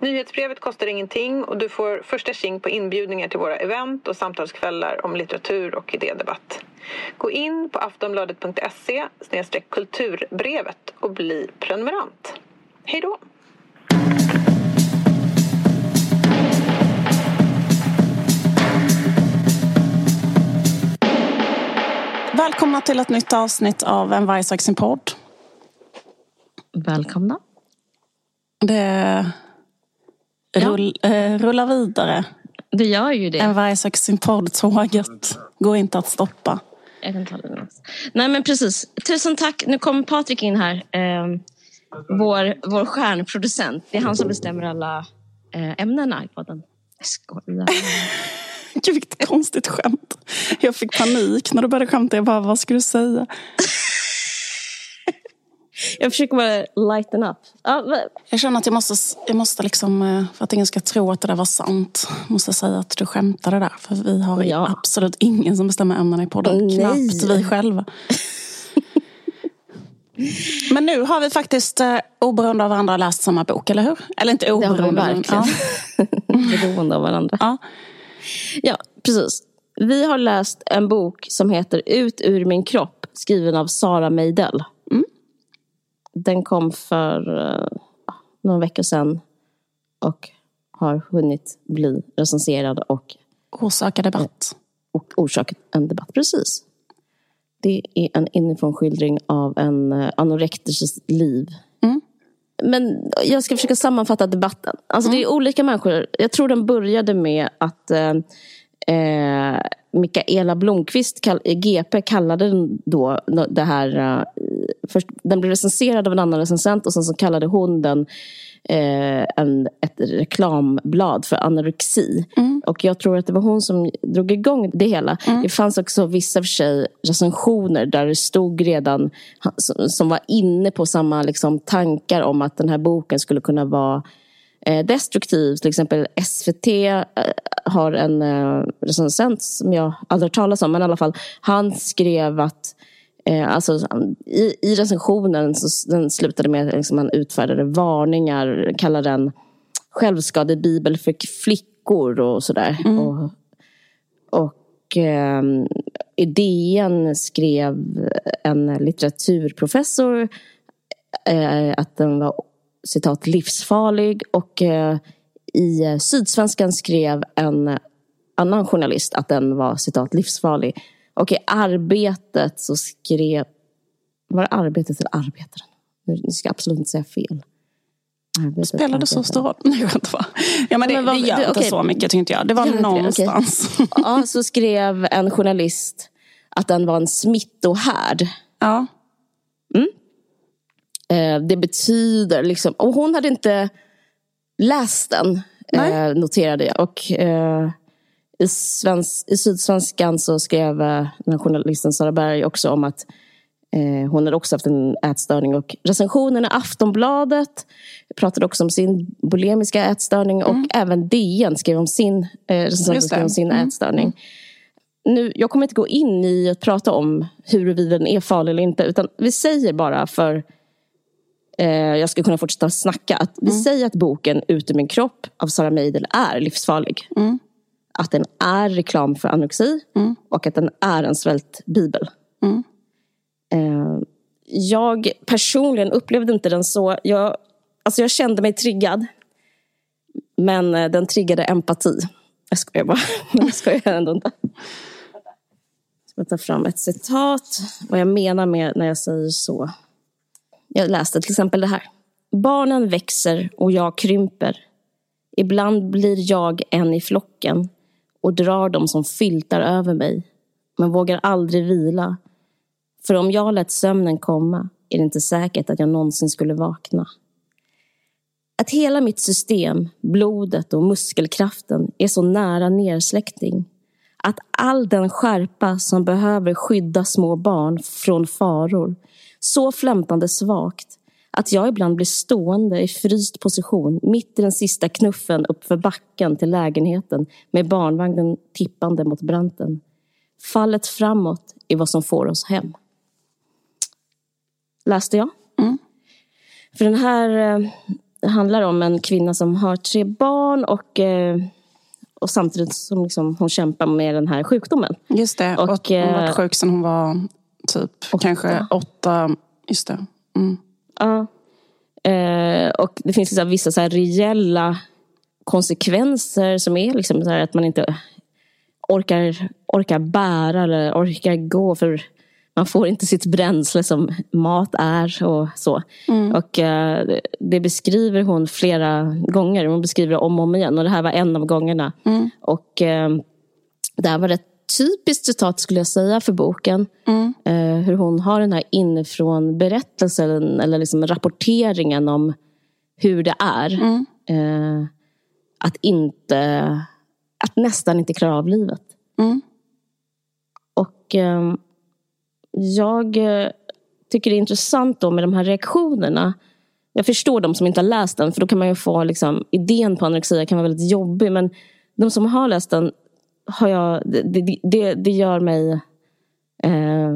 Nyhetsbrevet kostar ingenting och du får första tjing på inbjudningar till våra event och samtalskvällar om litteratur och idédebatt. Gå in på aftonbladet.se kulturbrevet och bli prenumerant. Hej då! Välkomna till ett nytt avsnitt av En varg sin podd. Välkomna. Det rull, eh, rullar vidare. Det gör ju det. En varg sin podd. Tåget går inte att stoppa. Jag kan ta den Nej men precis. Tusen tack. Nu kommer Patrik in här. Eh, vår, vår stjärnproducent. Det är han som bestämmer alla eh, ämnena i podden. Jag skojar. Gud vilket konstigt skämt. Jag fick panik när du började skämta. Jag bara, vad ska du säga? Jag försöker bara lighten up. jag känner att jag måste, jag måste liksom, eh, för att ingen ska tro att det där var sant, måste säga att du skämtade där. För vi har ja. absolut ingen som bestämmer ämnena i podden. Nej. Knappt vi själva. Men nu har vi faktiskt eh, oberoende av varandra läst samma bok, eller hur? Eller inte oberoende. Det har vi verkligen. Ja. beroende av varandra. Ja. ja, precis. Vi har läst en bok som heter Ut ur min kropp, skriven av Sara Meidell. Mm. Den kom för uh, några veckor sedan och har hunnit bli recenserad och orsaka debatt. Och orsakat en debatt, precis. Det är en inifrån skildring av en uh, anorekters liv. Mm. Men jag ska försöka sammanfatta debatten. Alltså mm. Det är olika människor. Jag tror den började med att eh, Mikaela Blomqvist, GP, kallade den då det här... Först, den blev recenserad av en annan recensent och sen så kallade hon den eh, en, ett reklamblad för anorexi. Mm. Och jag tror att det var hon som drog igång det hela. Mm. Det fanns också vissa för sig recensioner där det stod redan som var inne på samma liksom, tankar om att den här boken skulle kunna vara eh, destruktiv. Till exempel SVT eh, har en eh, recensent som jag aldrig hört talas om, men i alla fall, han skrev att eh, alltså, i, i recensionen så den slutade med att liksom, man utfärdade varningar, kallade den självskadebibel för flickor och sådär. Mm. Och, och eh, i DN skrev en litteraturprofessor eh, att den var citat livsfarlig och eh, i Sydsvenskan skrev en annan journalist att den var citat livsfarlig. Och i Arbetet så skrev, var det Arbetet eller Arbetaren? Nu ska jag absolut inte säga fel. Arbetet, Spelar det så stor roll? Nej, jag inte Ja, men det, men vad, det gör det, inte okay. så mycket tyckte jag. Det var jag någonstans. Okay. ja, så skrev en journalist att den var en smittohärd. Ja. Mm. Eh, det betyder liksom, och hon hade inte läst den, eh, noterade jag. Och, eh, i, svensk, I Sydsvenskan så skrev eh, den journalisten Sara Berg också om att eh, hon hade också haft en ätstörning. Och recensionen i Aftonbladet pratade också om sin bulimiska ätstörning mm. och även DN skrev om sin, eh, skrev om sin mm. ätstörning. Nu, jag kommer inte gå in i att prata om huruvida den är farlig eller inte utan vi säger bara för eh, jag ska kunna fortsätta snacka. Att vi mm. säger att boken Ut ur min kropp av Sara Meidel är livsfarlig. Mm. Att den är reklam för anorexi mm. och att den är en svältbibel. Mm. Eh, jag personligen upplevde inte den så. Jag, alltså jag kände mig triggad. Men eh, den triggade empati. Jag skojar bara. jag skojar ändå inte. Jag ska ta fram ett citat. Vad jag menar med när jag säger så. Jag läste till exempel det här. Barnen växer och jag krymper. Ibland blir jag en i flocken och drar dem som filtar över mig, men vågar aldrig vila. För om jag lät sömnen komma är det inte säkert att jag någonsin skulle vakna. Att hela mitt system, blodet och muskelkraften är så nära nersläckning. att all den skärpa som behöver skydda små barn från faror så flämtande svagt att jag ibland blir stående i fryst position mitt i den sista knuffen uppför backen till lägenheten med barnvagnen tippande mot branten. Fallet framåt är vad som får oss hem. Läste jag. Mm. För den här eh, handlar om en kvinna som har tre barn och eh, och samtidigt som liksom hon kämpar med den här sjukdomen. Just det, och, hon var eh, sjuk sedan hon var typ åtta. kanske åtta. Just det. Mm. Ja. Eh, och det finns liksom vissa så här reella konsekvenser som är liksom så att man inte orkar, orkar bära eller orkar gå. för man får inte sitt bränsle som mat är och så. Mm. Och uh, det beskriver hon flera gånger. Hon beskriver det om och om igen. Och det här var en av gångerna. Mm. Och uh, det här var ett typiskt citat skulle jag säga för boken. Mm. Uh, hur hon har den här inifrån berättelsen eller liksom rapporteringen om hur det är. Mm. att inte, att nästan inte klara av livet. Mm. Och jag eh, tycker det är intressant då med de här reaktionerna. Jag förstår de som inte har läst den, för då kan man ju få liksom, idén på anorexia kan vara väldigt jobbig. Men de som har läst den, har jag, det, det, det gör mig... Eh,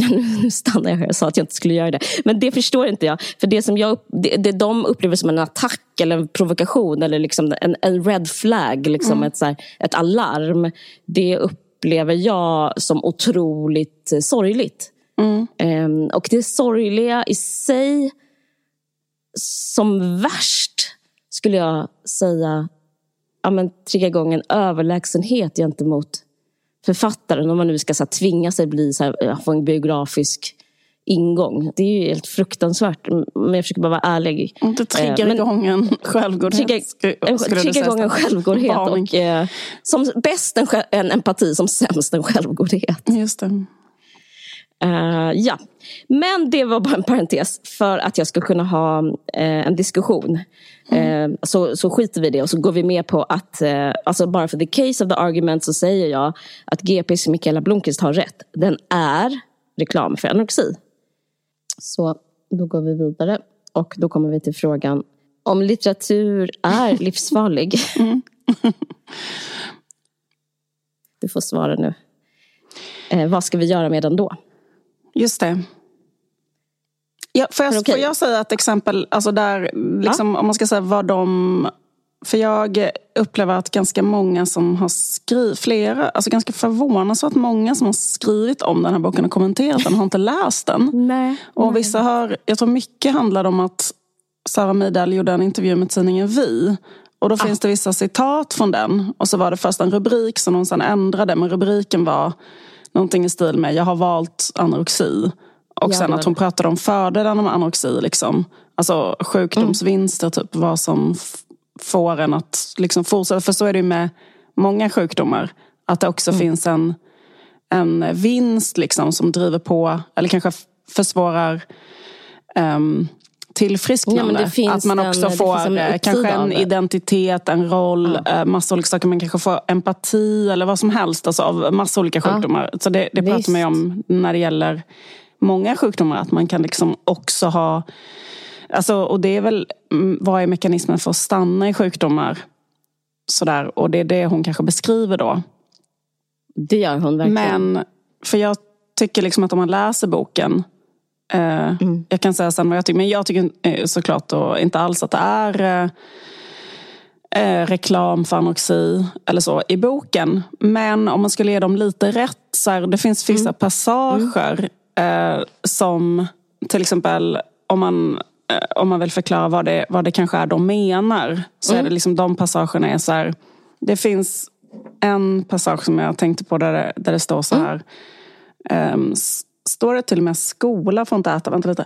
nu stannar jag här, jag sa att jag inte skulle göra det. Men det förstår inte jag. För det som jag, det, det de upplever som en attack eller en provokation eller liksom en, en red flag, liksom mm. ett, så här, ett alarm. Det upp, upplever jag som otroligt sorgligt. Mm. Um, och det sorgliga i sig som värst skulle jag säga ja, men, triggar igång en överlägsenhet gentemot författaren. Om man nu ska så här, tvinga sig bli så här, få en biografisk ingång. Det är ju helt fruktansvärt. Men jag försöker bara vara ärlig. Det triggar eh, igång en självgodhet. Triggar igång en självgodhet. Och, eh, som bäst en, en empati, som sämst en självgodhet. Just det. Uh, ja, men det var bara en parentes för att jag ska kunna ha uh, en diskussion. Mm. Uh, så, så skiter vi i det och så går vi med på att, alltså bara för the case of the argument så säger jag att GPs Mikaela Blomqvist har rätt. Den är reklam för anorexi. Så då går vi vidare och då kommer vi till frågan om litteratur är livsfarlig. Mm. du får svara nu. Eh, vad ska vi göra med den då? Just det. Ja, får, jag, okay. får jag säga ett exempel, alltså där, liksom, ja. om man ska säga vad de för jag upplever att ganska många som har skrivit, flera, alltså ganska förvånansvärt många som har skrivit om den här boken och kommenterat den har inte läst den. Nej, och nej. vissa har, jag tror mycket handlar om att Sara Midal gjorde en intervju med tidningen Vi. Och då ah. finns det vissa citat från den. Och så var det först en rubrik som hon sedan ändrade. Men rubriken var någonting i stil med Jag har valt anorexi. Och sen att hon pratade om fördelen med anorexi. Liksom. Alltså sjukdomsvinster, mm. typ vad som får en att liksom fortsätta. För så är det ju med många sjukdomar. Att det också mm. finns en, en vinst liksom som driver på eller kanske försvårar um, tillfrisknande. Ja, att man också en, får en eh, kanske en identitet, en roll, ja. massa olika saker. Man kanske får empati eller vad som helst alltså, av massa olika sjukdomar. Ja. Så det, det pratar man ju om när det gäller många sjukdomar. Att man kan liksom också ha Alltså, och det är väl, mm, vad är mekanismen för att stanna i sjukdomar? Sådär, och det är det hon kanske beskriver då. Det gör hon verkligen. Men, för jag tycker liksom att om man läser boken eh, mm. Jag kan säga sen vad jag tycker, men jag tycker eh, såklart då inte alls att det är eh, eh, reklam för anorexi eller så i boken. Men om man skulle ge dem lite rätt, så här, det finns vissa mm. passager mm. eh, som till exempel om man Eh, om man vill förklara vad det, vad det kanske är de menar. Så mm. är det liksom de passagerna är så här, Det finns en passage som jag tänkte på där det, där det står så här. Mm. Um, står det till och med skola får inte äta? Vänta lite.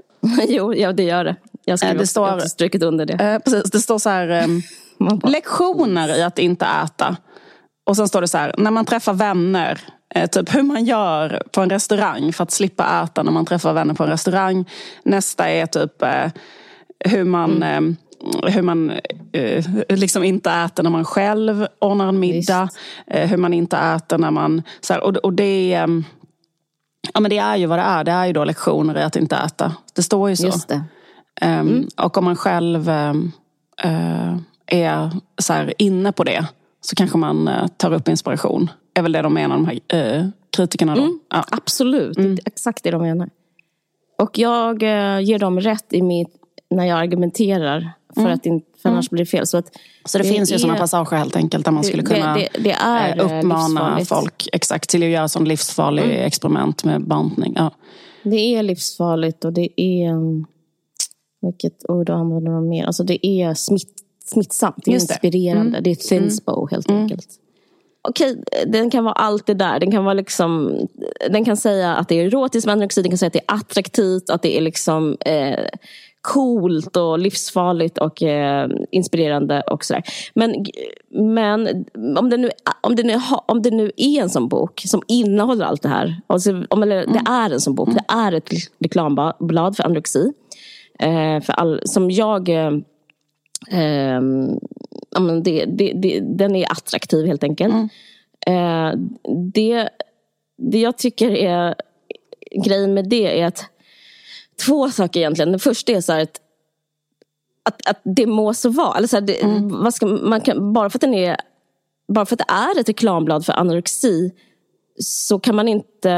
jo, ja, det gör det. Jag, skulle, eh, det står, jag har strukit under det. Eh, precis, det står så här. Um, lektioner i att inte äta. Och sen står det så här, när man träffar vänner Eh, typ hur man gör på en restaurang för att slippa äta när man träffar vänner på en restaurang. Nästa är typ eh, hur man mm. hur man eh, liksom inte äter när man själv ordnar en middag. Eh, hur man inte äter när man... Så här, och, och det. Um, ja, men det är ju vad det är. Det är ju då lektioner i att inte äta. Det står ju så. Just det. Um, och om man själv um, uh, är så här, inne på det så kanske man uh, tar upp inspiration. är väl det de menar, de här uh, kritikerna. Mm, ja. Absolut, mm. exakt det de menar. Och jag ger dem rätt i mitt, när jag argumenterar för mm. att inte, för annars mm. blir det fel. Så, att så det, det finns ju är, sådana passager helt enkelt där man skulle kunna det, det, är uppmana folk exakt till att göra sån livsfarlig mm. experiment med bantning. Ja. Det är livsfarligt och det är vilket ord använder man mer? Alltså det är smitt, smittsamt, det är inspirerande. Det, mm. det är thinspo mm. helt mm. enkelt. Okej, den kan vara allt det där. Den kan, vara liksom, den kan säga att det är erotiskt med anorexi, den kan säga att det är attraktivt, att det är liksom eh, coolt och livsfarligt och eh, inspirerande och sådär. Men, men om, det nu, om, det nu, om det nu är en sån bok som innehåller allt det här. Alltså, om, eller, Det är en sån bok, mm. det är ett reklamblad för anorexi. Eh, för all, som jag... Eh, eh, det, det, det, den är attraktiv helt enkelt. Mm. Eh, det, det jag tycker är grejen med det är att två saker egentligen. Den första är så att, att, att det må så vara. Eller så här, det, mm. vad ska, man kan, bara, för att den är, bara för att det är ett reklamblad för anorexi så kan man inte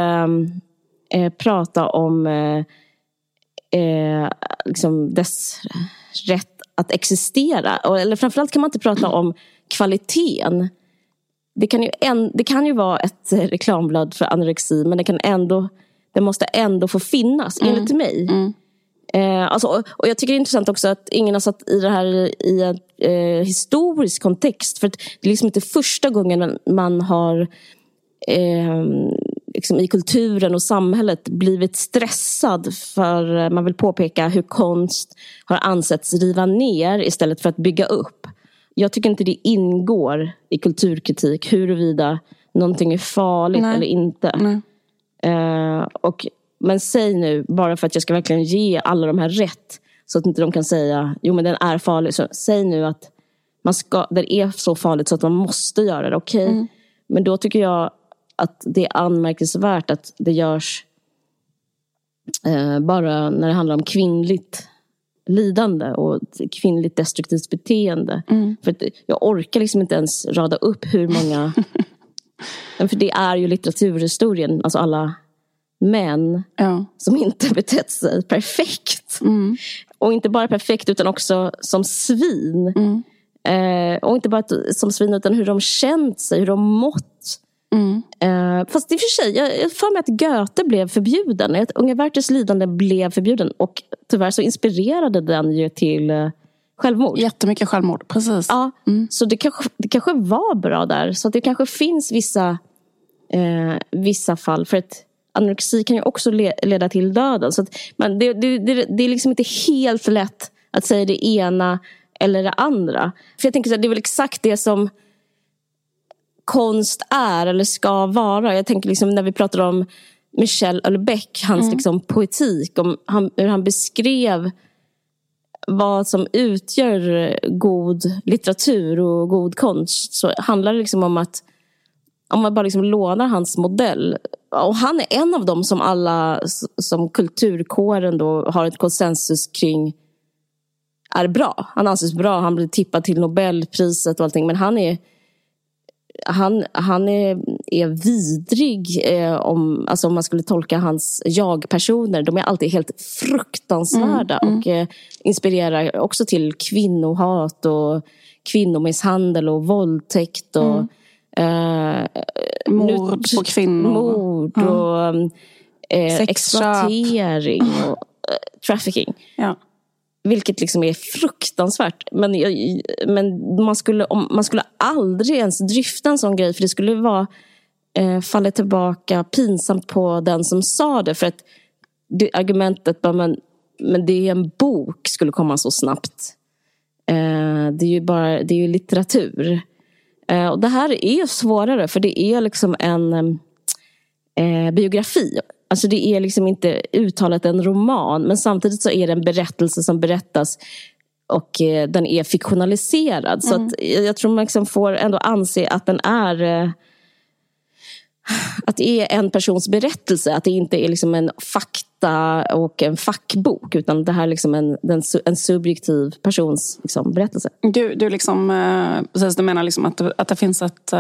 eh, prata om eh, liksom dess rätt att existera. Eller framförallt kan man inte prata om kvaliteten. Det kan ju, en, det kan ju vara ett reklamblad för anorexi men det, kan ändå, det måste ändå få finnas, mm. enligt mig. Mm. Eh, alltså, och jag tycker det är intressant också att ingen har satt i det här i en eh, historisk kontext. För det är liksom inte första gången man har eh, liksom i kulturen och samhället blivit stressad för man vill påpeka hur konst har ansetts riva ner istället för att bygga upp. Jag tycker inte det ingår i kulturkritik huruvida någonting är farligt Nej. eller inte. Uh, och, men säg nu, bara för att jag ska verkligen ge alla de här rätt så att inte de kan säga jo men den är farlig. Så säg nu att man ska, den är så farligt så att man måste göra det. Okej, okay? mm. men då tycker jag att det är anmärkningsvärt att det görs eh, bara när det handlar om kvinnligt lidande och kvinnligt destruktivt beteende. Mm. För jag orkar liksom inte ens rada upp hur många... för det är ju litteraturhistorien, alltså alla män ja. som inte betett sig perfekt. Mm. Och inte bara perfekt utan också som svin. Mm. Eh, och inte bara som svin utan hur de känt sig, hur de mått. Mm. Uh, fast i och för sig, jag, jag för mig att Goethe blev förbjuden. Unga Werthers lidande blev förbjuden. Och tyvärr så inspirerade den ju till uh, självmord. Jättemycket självmord, precis. Ja, mm. Så det kanske, det kanske var bra där. Så det kanske finns vissa, uh, vissa fall. För att anorexi kan ju också le, leda till döden. Så att, men det, det, det, det är liksom inte helt lätt att säga det ena eller det andra. För jag tänker att det är väl exakt det som konst är eller ska vara. Jag tänker liksom när vi pratar om Michel Houellebecq, hans mm. liksom poetik, om han, hur han beskrev vad som utgör god litteratur och god konst så handlar det liksom om att om man bara liksom lånar hans modell. Och han är en av dem som alla som kulturkåren då har ett konsensus kring är bra. Han anses bra, han blir tippad till Nobelpriset och allting. Men han är han, han är, är vidrig eh, om, alltså om man skulle tolka hans jag-personer. De är alltid helt fruktansvärda mm, mm. och eh, inspirerar också till kvinnohat och kvinnomisshandel och våldtäkt. Och, mm. eh, mord nu, på kvinnor. Mord och eh, exploatering och eh, trafficking. Ja. Vilket liksom är fruktansvärt. Men, men man, skulle, om, man skulle aldrig ens dryfta en sån grej för det skulle vara eh, falla tillbaka pinsamt på den som sa det. För att det, argumentet bara, men, men det är en bok skulle komma så snabbt. Eh, det är ju bara det är ju litteratur. Eh, och det här är svårare för det är liksom en eh, biografi. Alltså det är liksom inte uttalat en roman men samtidigt så är det en berättelse som berättas och eh, den är fiktionaliserad. Mm. Så att jag tror man liksom får ändå anse att den är eh, att det är en persons berättelse, att det inte är liksom en fakta och en fackbok utan det här är liksom en, en subjektiv persons liksom berättelse. Du, du, liksom, eh, precis, du menar liksom att, att det finns ett,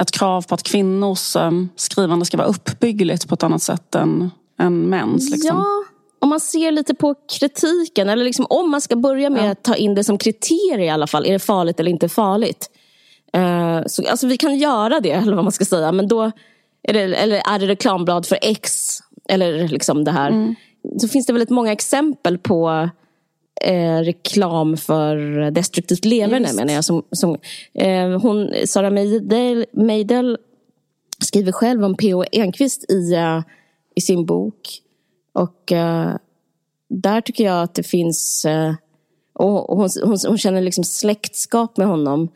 ett krav på att kvinnors skrivande ska vara uppbyggligt på ett annat sätt än, än mäns? Liksom. Ja, om man ser lite på kritiken, eller liksom, om man ska börja med ja. att ta in det som kriterier i alla fall. Är det farligt eller inte farligt? Uh, så, alltså, vi kan göra det, eller vad man ska säga. Men då det, eller är det reklamblad för X? Eller liksom det här. Mm. Så finns det väldigt många exempel på eh, reklam för destruktivt leverne menar jag. Som, som, eh, hon, Sara Meidel, Meidel skriver själv om P.O. Enquist i, uh, i sin bok och uh, där tycker jag att det finns... Uh, och hon, hon, hon, känner liksom släktskap med honom.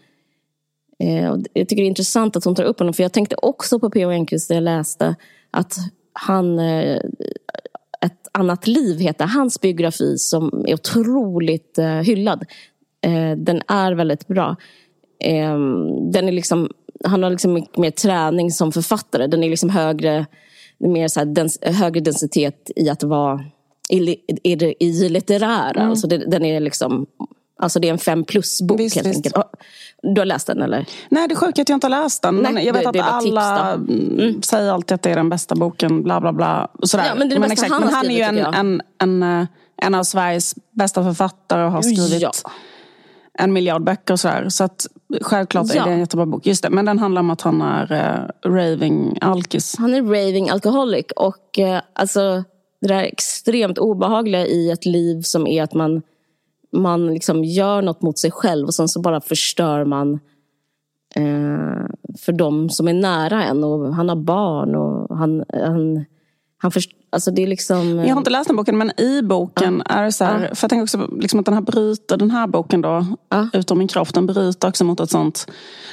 Uh, och jag tycker det är intressant att hon tar upp honom. För jag tänkte också på P.O. Enquist när jag läste att han... ett annat liv heter hans biografi som är otroligt hyllad. den är väldigt bra. den är liksom, han har liksom mycket mer träning som författare. Den är liksom högre mer så dens, högre densitet i att vara i, i, i litterära. Mm. Alltså det, den är liksom Alltså det är en fem plus-bok helt visst. enkelt. Du har läst den eller? Nej, det är sjukt att jag inte har läst den. Nej, jag vet det, att alla mm. säger alltid att det är den bästa boken, bla bla bla. Sådär. Ja, men det är men, exakt, han, men han är ju en, en, en, eh, en, av Sveriges bästa författare och har skrivit ja. en miljard böcker och sådär. Så att Självklart ja. är det en jättebra bok. Just det, men den handlar om att han är uh, raving alkis. Han är raving alcoholic. Och uh, alltså det där extremt obehagliga i ett liv som är att man, man liksom gör något mot sig själv och sen så bara förstör man eh, för de som är nära en. Och han har barn och han, han han först, alltså det är liksom... Jag har inte läst den boken men i boken uh, är det så här, uh. för jag tänker också liksom att den här bryter, den här boken då, uh. Utom min kropp, den bryter också mot ett sånt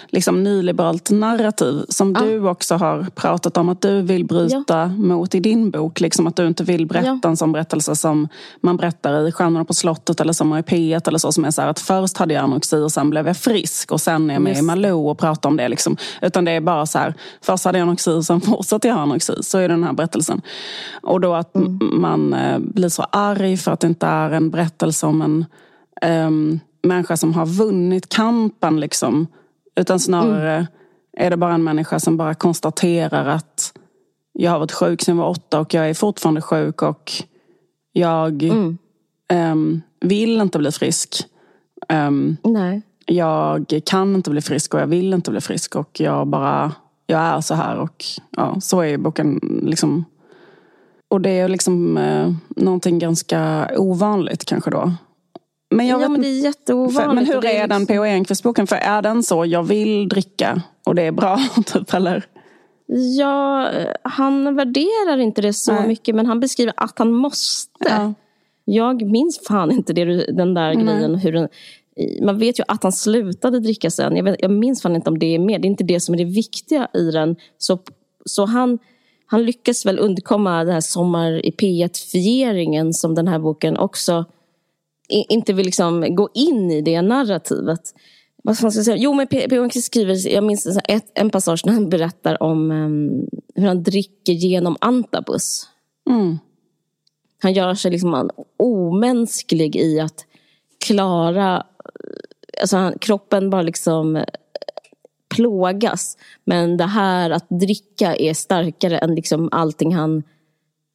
liksom nyliberalt narrativ som du också har pratat om att du vill bryta ja. mot i din bok. Liksom att du inte vill berätta ja. en sån berättelse som man berättar i Stjärnorna på slottet eller som i P1 eller så som är så här att först hade jag anorexi och sen blev jag frisk och sen är jag med Just. i Malou och pratar om det. Liksom. Utan det är bara så här, först hade jag anorexi och sen fortsatte jag ha anorexi. Så är den här berättelsen. Och då att mm. man eh, blir så arg för att det inte är en berättelse om en um, människa som har vunnit kampen. Liksom. Utan snarare mm. är det bara en människa som bara konstaterar att jag har varit sjuk sedan jag var åtta och jag är fortfarande sjuk och jag mm. um, vill inte bli frisk. Um, Nej. Jag kan inte bli frisk och jag vill inte bli frisk och jag bara, jag är så här och ja, så är boken liksom och det är liksom eh, någonting ganska ovanligt kanske då. Men, jag ja, vet, men det är jätteovanligt. För, men hur är, är den P.O. Enquist-boken? För är den så, jag vill dricka och det är bra, typ, eller? Ja, han värderar inte det så Nej. mycket men han beskriver att han måste. Ja. Jag minns fan inte det, den där Nej. grejen. Hur den, man vet ju att han slutade dricka sen. Jag, vet, jag minns fan inte om det är med. Det är inte det som är det viktiga i den. Så, så han han lyckas väl undkomma den här Sommar i P1-fieringen som den här boken också inte vill liksom gå in i det narrativet. Vad ska jag säga? Jo, men P. P. skriver, jag minns ett, en passage när han berättar om um, hur han dricker genom antabus. Mm. Han gör sig liksom omänsklig i att klara... Alltså han, kroppen bara liksom plågas. Men det här att dricka är starkare än liksom allting han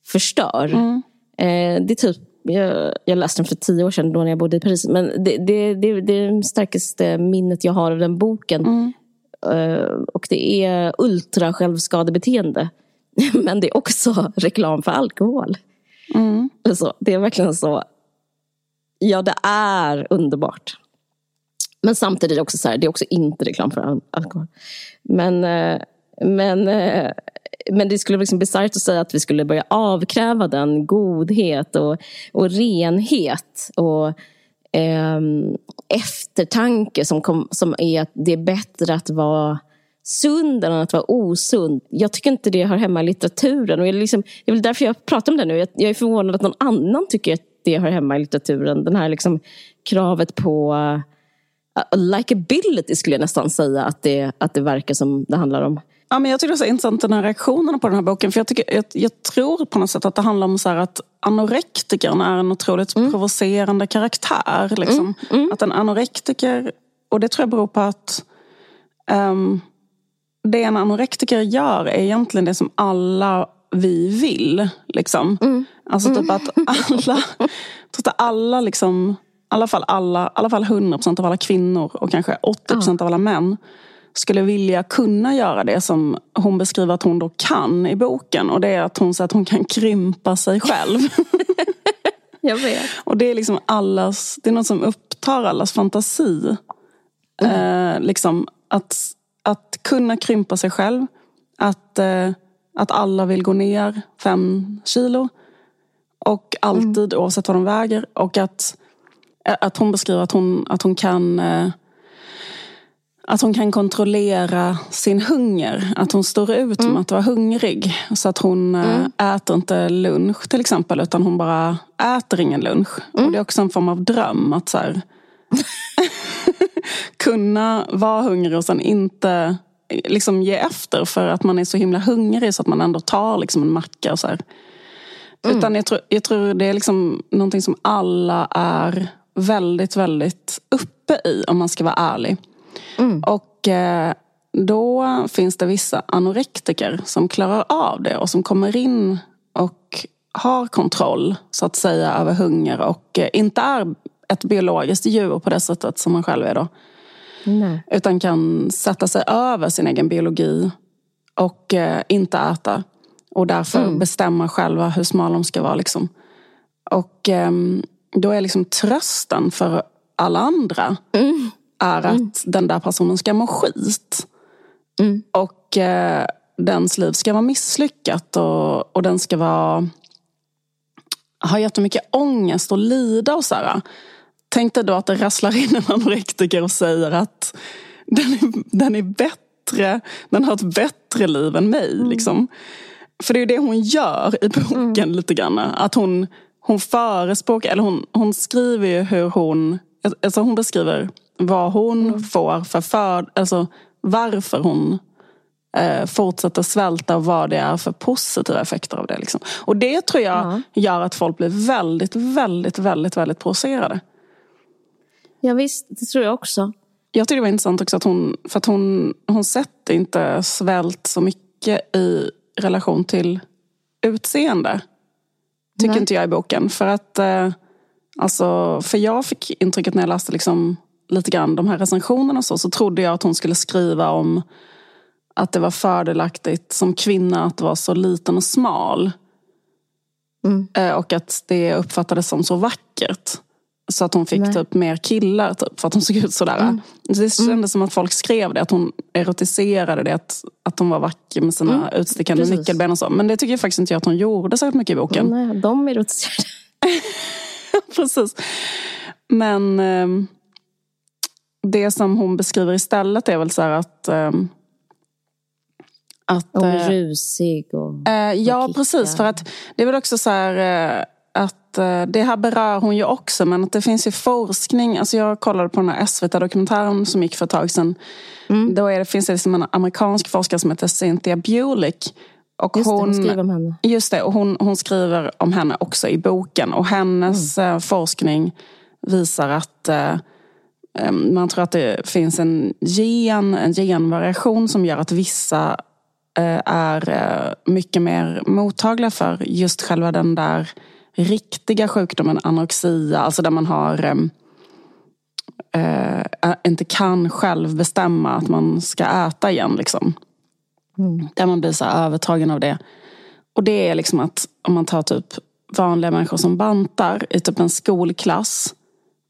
förstör. Mm. Eh, det typ, jag, jag läste den för tio år sedan då när jag bodde i Paris. Men det, det, det, det är det starkaste minnet jag har av den boken. Mm. Eh, och det är ultra självskadebeteende. Men det är också reklam för alkohol. Mm. Alltså, det är verkligen så. Ja, det är underbart. Men samtidigt också så här, det är också inte reklam för alkohol. Men, eh, men, eh, men det skulle liksom bisarrt att säga att vi skulle börja avkräva den godhet och, och renhet och eh, eftertanke som, kom, som är att det är bättre att vara sund än att vara osund. Jag tycker inte det hör hemma i litteraturen. Och jag liksom, det är väl därför jag pratar om det nu. Jag, jag är förvånad att någon annan tycker att det hör hemma i litteraturen. Den här liksom kravet på uh, likability skulle jag nästan säga att det, att det verkar som det handlar om. Ja, men jag tycker det är så intressant den här reaktionen på den här boken. För jag, tycker, jag, jag tror på något sätt att det handlar om så att anorektikern är en otroligt mm. provocerande karaktär. Liksom. Mm. Mm. Att en anorektiker, och det tror jag beror på att um, det en anorektiker gör är egentligen det som alla vi vill. Liksom. Mm. Alltså typ mm. att alla, typ att alla liksom, alla fall, alla, alla fall 100% av alla kvinnor och kanske 80% av alla män skulle vilja kunna göra det som hon beskriver att hon då kan i boken. Och det är att hon säger att hon kan krympa sig själv. Jag vet. Och det är liksom allas, det är något som upptar allas fantasi. Mm. Eh, liksom att, att kunna krympa sig själv. Att, eh, att alla vill gå ner fem kilo. Och alltid mm. oavsett vad de väger. Och att, att hon beskriver att hon, att hon kan eh, att hon kan kontrollera sin hunger. Att hon står ut mm. med att vara hungrig. Så att hon eh, mm. äter inte lunch till exempel. Utan hon bara äter ingen lunch. Mm. Och det är också en form av dröm. Att så här, kunna vara hungrig och sen inte liksom ge efter för att man är så himla hungrig så att man ändå tar liksom en macka. Och så mm. Utan jag tror, jag tror det är liksom någonting som alla är väldigt, väldigt uppe i om man ska vara ärlig. Mm. Och eh, då finns det vissa anorektiker som klarar av det och som kommer in och har kontroll så att säga över hunger och eh, inte är ett biologiskt djur på det sättet som man själv är då. Nej. Utan kan sätta sig över sin egen biologi och eh, inte äta. Och därför mm. bestämma själva hur smal de ska vara. Liksom. Och eh, då är liksom trösten för alla andra mm är mm. att den där personen ska må skit. Mm. Och eh, dens liv ska vara misslyckat och, och den ska vara ha jättemycket ångest och lida och så här. Tänk dig då att det rasslar in en anorektiker och säger att den är, den är bättre, den har ett bättre liv än mig. Mm. Liksom. För det är det hon gör i boken mm. lite grann. Att hon, hon förespråkar, eller hon, hon skriver ju hur hon, alltså hon beskriver vad hon mm. får för för, alltså varför hon eh, fortsätter svälta och vad det är för positiva effekter av det. Liksom. Och det tror jag mm. gör att folk blir väldigt, väldigt, väldigt, väldigt provocerade. Ja visst, det tror jag också. Jag tycker det var intressant också att hon, för att hon, hon sätter inte svält så mycket i relation till utseende. Tycker Nej. inte jag i boken. För att, eh, alltså, för jag fick intrycket när jag läste liksom lite grann de här recensionerna och så, så trodde jag att hon skulle skriva om att det var fördelaktigt som kvinna att vara så liten och smal. Mm. Eh, och att det uppfattades som så vackert. Så att hon fick Nej. typ mer killar typ, för att hon såg ut sådär. Mm. Det kändes mm. som att folk skrev det, att hon erotiserade det. Att, att hon var vacker med sina mm. utstickande Precis. nyckelben och så. Men det tycker jag faktiskt inte jag att hon gjorde särskilt mycket i boken. Nej, de erotiserade. Precis. Men... Eh, det som hon beskriver istället är väl så att... Um, att och rusig och, uh, Ja, och precis. För att det är väl också så här uh, att det här berör hon ju också men att det finns ju forskning. Alltså jag kollade på den här SVT-dokumentären som gick för ett tag sedan. Mm. Då är det, finns det liksom en amerikansk forskare som heter Cynthia Bulick. Och just hon, det, hon skriver om henne. Just det, och hon, hon skriver om henne också i boken. Och hennes mm. forskning visar att Ehm, man tror att det finns en gen, en genvariation som gör att vissa eh, är eh, mycket mer mottagliga för just själva den där riktiga sjukdomen anorexia. Alltså där man har ehm, eh, inte kan själv bestämma att man ska äta igen. Liksom. Mm. Där man blir så övertagen av det. Och det är liksom att om man tar typ vanliga människor som bantar i typ en skolklass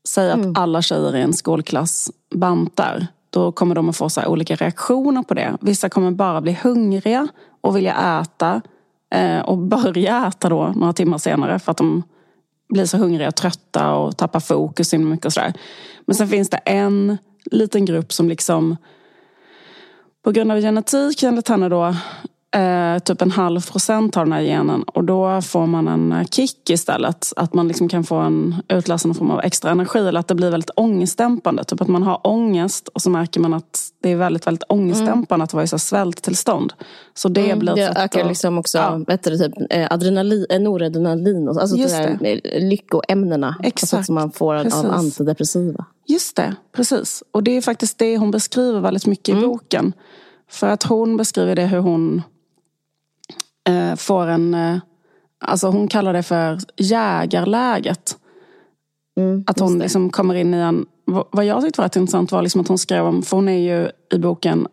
Säg att mm. alla tjejer i en skolklass bantar. Då kommer de att få så olika reaktioner på det. Vissa kommer bara bli hungriga och vilja äta. Eh, och börja äta då några timmar senare för att de blir så hungriga och trötta och tappar fokus inom mycket och sådär. Men sen finns det en liten grupp som liksom på grund av genetik enligt henne då eh, typ en halv procent av den här genen och då får man en eh, kick istället. Att man liksom kan få en utlösande form av extra energi eller att det blir väldigt ångestdämpande. Typ att man har ångest och så märker man att det är väldigt, väldigt ångestdämpande mm. att vara i så svälttillstånd. Så det mm, blir Det ökar liksom också ja. du, typ, eh, adrenalin, eh, noradrenalin, alltså Just det där lyckoämnena Exakt. Som man får precis. av antidepressiva. Just det, precis. Och det är faktiskt det hon beskriver väldigt mycket i mm. boken. För att hon beskriver det hur hon eh, får en... Eh, alltså hon kallar det för jägarläget. Mm, att hon liksom kommer in i en... Vad jag tyckte var rätt intressant var liksom att hon skrev om... För hon är ju i boken...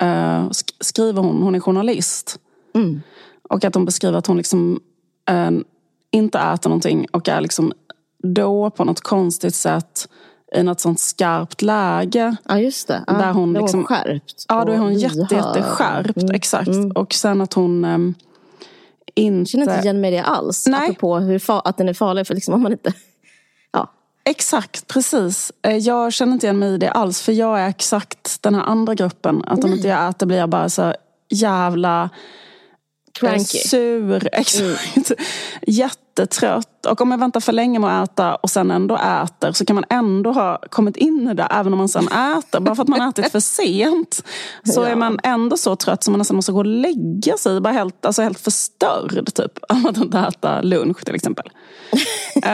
Eh, skriver hon, hon är journalist. Mm. Och att hon beskriver att hon liksom eh, inte äter någonting och är liksom då på något konstigt sätt i något sånt skarpt läge. Ja just det. Ja, där hon då är liksom, hon skärpt. Ja då är hon jätte, jätteskärpt. Mm. Exakt. Mm. Och sen att hon um, inte... Jag känner inte igen mig i det alls. Nej. Apropå hur att den är farlig för liksom om man inte... Ja. Exakt, precis. Eh, jag känner inte igen mig i det alls. För jag är exakt den här andra gruppen. Att om inte jag äter blir jag bara så jävla Cranky. Sur, exakt. Mm. Jättetrött. Och om jag väntar för länge med att äta och sen ändå äter så kan man ändå ha kommit in i det även om man sen äter. Bara för att man ätit för sent så ja. är man ändå så trött så man nästan måste gå och lägga sig. Bara helt, alltså helt förstörd typ. Av att inte äta lunch till exempel.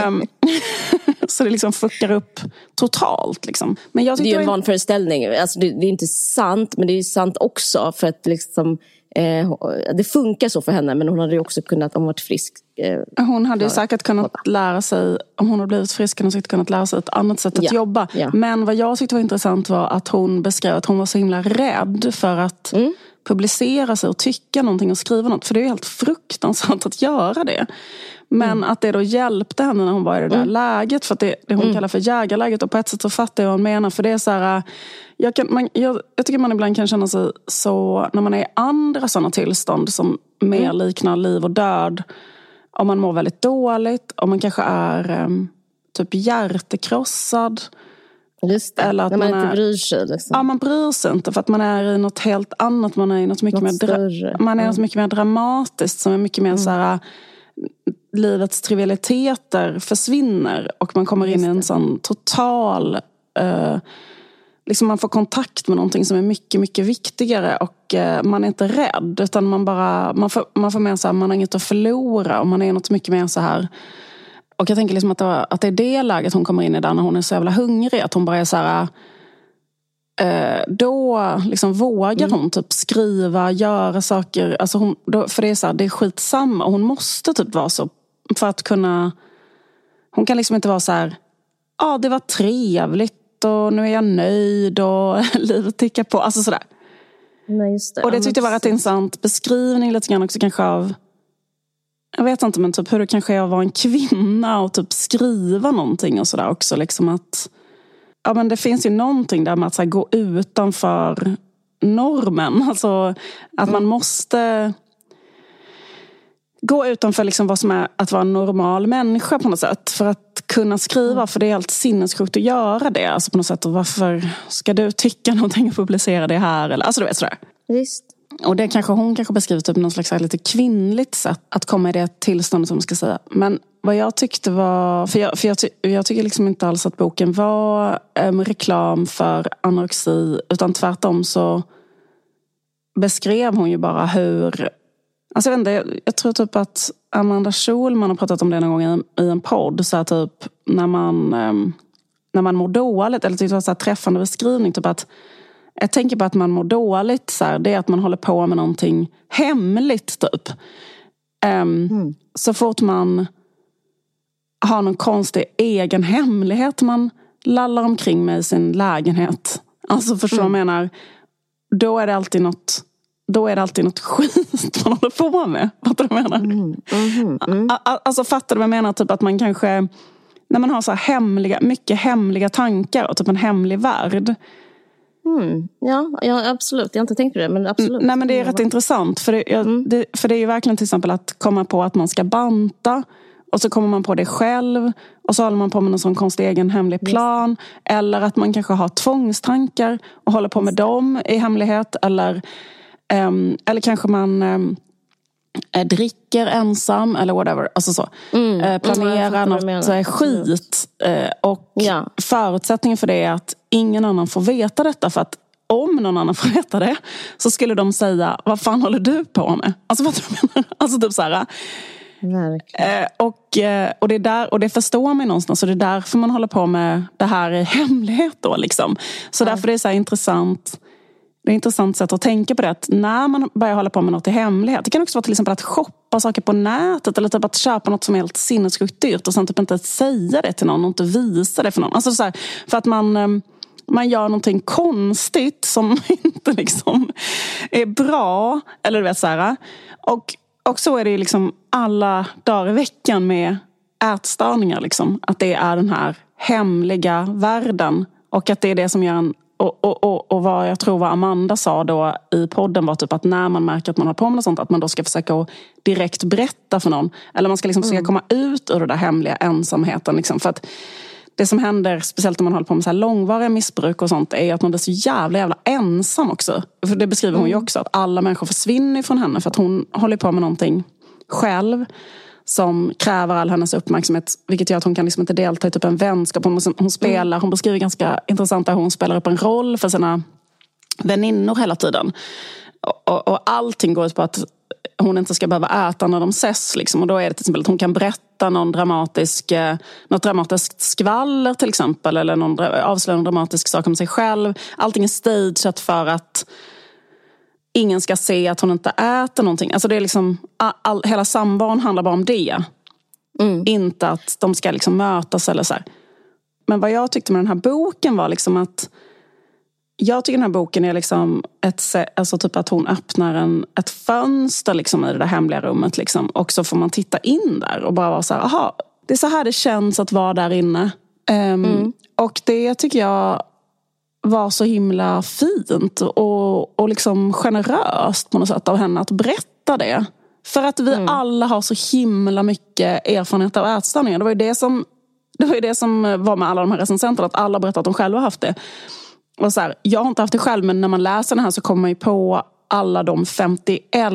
um, så det liksom fuckar upp totalt. Liksom. Men jag det är ju en vanföreställning. Alltså det, det, är inte sant men det är sant också för att liksom Eh, det funkar så för henne men hon hade ju också kunnat, om hon varit frisk. Eh, hon hade ju säkert kunnat lära sig, om hon hade blivit frisk hade hon säkert kunnat lära sig ett annat sätt att ja, jobba. Ja. Men vad jag tyckte var intressant var att hon beskrev att hon var så himla rädd för att mm. Publicera sig och tycka någonting och skriva något. För det är helt fruktansvärt att göra det. Men mm. att det då hjälpte henne när hon var i det där mm. läget. För det, det hon mm. kallar för jägarläget. Och på ett sätt så fattar jag vad hon menar. För det är så här, jag, kan, man, jag, jag, tycker man ibland kan känna sig så, när man är i andra sådana tillstånd som mer mm. liknar liv och död. Om man mår väldigt dåligt, om man kanske är um, typ hjärtekrossad. Just det, eller att när man, man inte är, bryr sig. Liksom. Ja, man bryr sig inte för att man är i något helt annat. Man är i något mycket, något mer, man är mm. något mycket mer dramatiskt som är mycket mer mm. så här livets trivialiteter försvinner och man kommer in i en sån total... Uh, liksom man får kontakt med någonting som är mycket, mycket viktigare och uh, man är inte rädd utan man bara... Man får, man får med sig att man har inget att förlora och man är något mycket mer så här... Och jag tänker liksom att det, var, att det är det läget hon kommer in i där när hon är så jävla hungrig. Att hon bara är så här... Uh, då liksom vågar mm. hon typ skriva, göra saker. Alltså hon, då, för det är så här, det är skitsamma. Hon måste typ vara så för att kunna... Hon kan liksom inte vara så här, ja ah, det var trevligt och nu är jag nöjd och livet tickar på. Alltså sådär. Nej, just det. Och det tyckte jag var rätt intressant beskrivning lite grann också kanske av jag vet inte men typ hur det kanske är att vara en kvinna och typ skriva någonting och sådär också. Liksom att, ja, men det finns ju någonting där med att så här, gå utanför normen. Alltså att mm. man måste gå utanför liksom vad som är att vara en normal människa på något sätt. För att kunna skriva, för det är helt sinnessjukt att göra det. Alltså på något sätt, och varför ska du tycka någonting och publicera det här? Eller, alltså du vet sådär. Visst. Och det kanske hon kanske beskriver typ någon slags lite kvinnligt sätt att komma i det tillståndet som man ska säga. Men vad jag tyckte var, för jag, för jag, ty, jag tycker liksom inte alls att boken var um, reklam för anorexi. Utan tvärtom så beskrev hon ju bara hur Alltså jag, vet inte, jag, jag, tror typ att Amanda Schulman har pratat om det någon gång i, i en podd. Så här typ när man, um, när man mår dåligt, eller typ så här träffande beskrivning. Typ att, jag tänker på att man mår dåligt, så här, det är att man håller på med någonting hemligt. typ. Um, mm. Så fort man har någon konstig egen hemlighet man lallar omkring med i sin lägenhet. Alltså förstår du mm. vad jag menar? Då är det alltid något då är det alltid något skit man håller på med. Fattar du vad jag menar? Mm, mm, mm. Alltså fattar du vad jag menar? Typ att man kanske, när man har så hemliga, mycket hemliga tankar och typ en hemlig värld. Mm. Ja, ja, absolut. Jag har inte tänkt på det. Men absolut. Nej, men det är rätt intressant. För det, jag, mm. det, för det är ju verkligen till exempel att komma på att man ska banta. Och så kommer man på det själv. Och så håller man på med någon sån konstig egen hemlig plan. Yes. Eller att man kanske har tvångstankar och håller på med dem i hemlighet. Eller Um, eller kanske man um, dricker ensam eller whatever. Alltså så. Mm. Uh, planera mm, något skit. Uh, och ja. förutsättningen för det är att ingen annan får veta detta. För att om någon annan får veta det så skulle de säga, vad fan håller du på med? Alltså vad du menar? Alltså typ så här, Eh, och, eh, och, det där, och det förstår man någonstans och det är därför man håller på med det här i hemlighet. Då, liksom. Så ja. därför är det så intressant det är ett intressant sätt att tänka på det. Att när man börjar hålla på med något i hemlighet. Det kan också vara till exempel att shoppa saker på nätet. Eller typ att köpa något som är helt sinnessjukt dyrt. Och sen typ inte säga det till någon och inte visa det för någon. Alltså så här, för att man, ehm, man gör någonting konstigt som inte liksom är bra. Eller du vet så här. Och och så är det liksom alla dagar i veckan med ätstörningar. Liksom. Att det är den här hemliga världen. Och att det är det som gör en... Och, och, och, och vad jag tror vad Amanda sa då i podden var typ att när man märker att man har på med något sånt att man då ska försöka direkt berätta för någon. Eller man ska liksom försöka mm. komma ut ur den där hemliga ensamheten. Liksom. För att det som händer, speciellt om man håller på med så här långvariga missbruk och sånt, är att man blir så jävla jävla ensam också. För det beskriver hon ju mm. också, att alla människor försvinner från henne för att hon håller på med någonting själv som kräver all hennes uppmärksamhet. Vilket gör att hon kan liksom inte delta i typ en vänskap. Hon, hon, spelar, hon beskriver ganska intressant att hon spelar upp en roll för sina väninnor hela tiden. Och, och, och allting går ut på att hon inte ska behöva äta när de ses. Liksom. Och då är det till exempel att hon kan berätta någon dramatisk, eh, något dramatiskt skvaller till exempel. Eller någon, avslöja en dramatisk sak om sig själv. Allting är stageat för att ingen ska se att hon inte äter någonting. Alltså det är liksom, all, hela samvaron handlar bara om det. Mm. Inte att de ska liksom mötas eller så här. Men vad jag tyckte med den här boken var liksom att jag tycker den här boken är liksom ett, alltså typ att hon öppnar en, ett fönster liksom i det där hemliga rummet. Liksom. Och så får man titta in där och bara vara så här, aha, det är så här det känns att vara där inne. Um, mm. Och det tycker jag var så himla fint och, och liksom generöst på något sätt av henne att berätta det. För att vi mm. alla har så himla mycket erfarenhet av ätstörningar. Det var ju det som, det var, ju det som var med alla de här recensenterna, att alla berättade att de själva haft det. Och så här, jag har inte haft det själv men när man läser den här så kommer man ju på alla de 51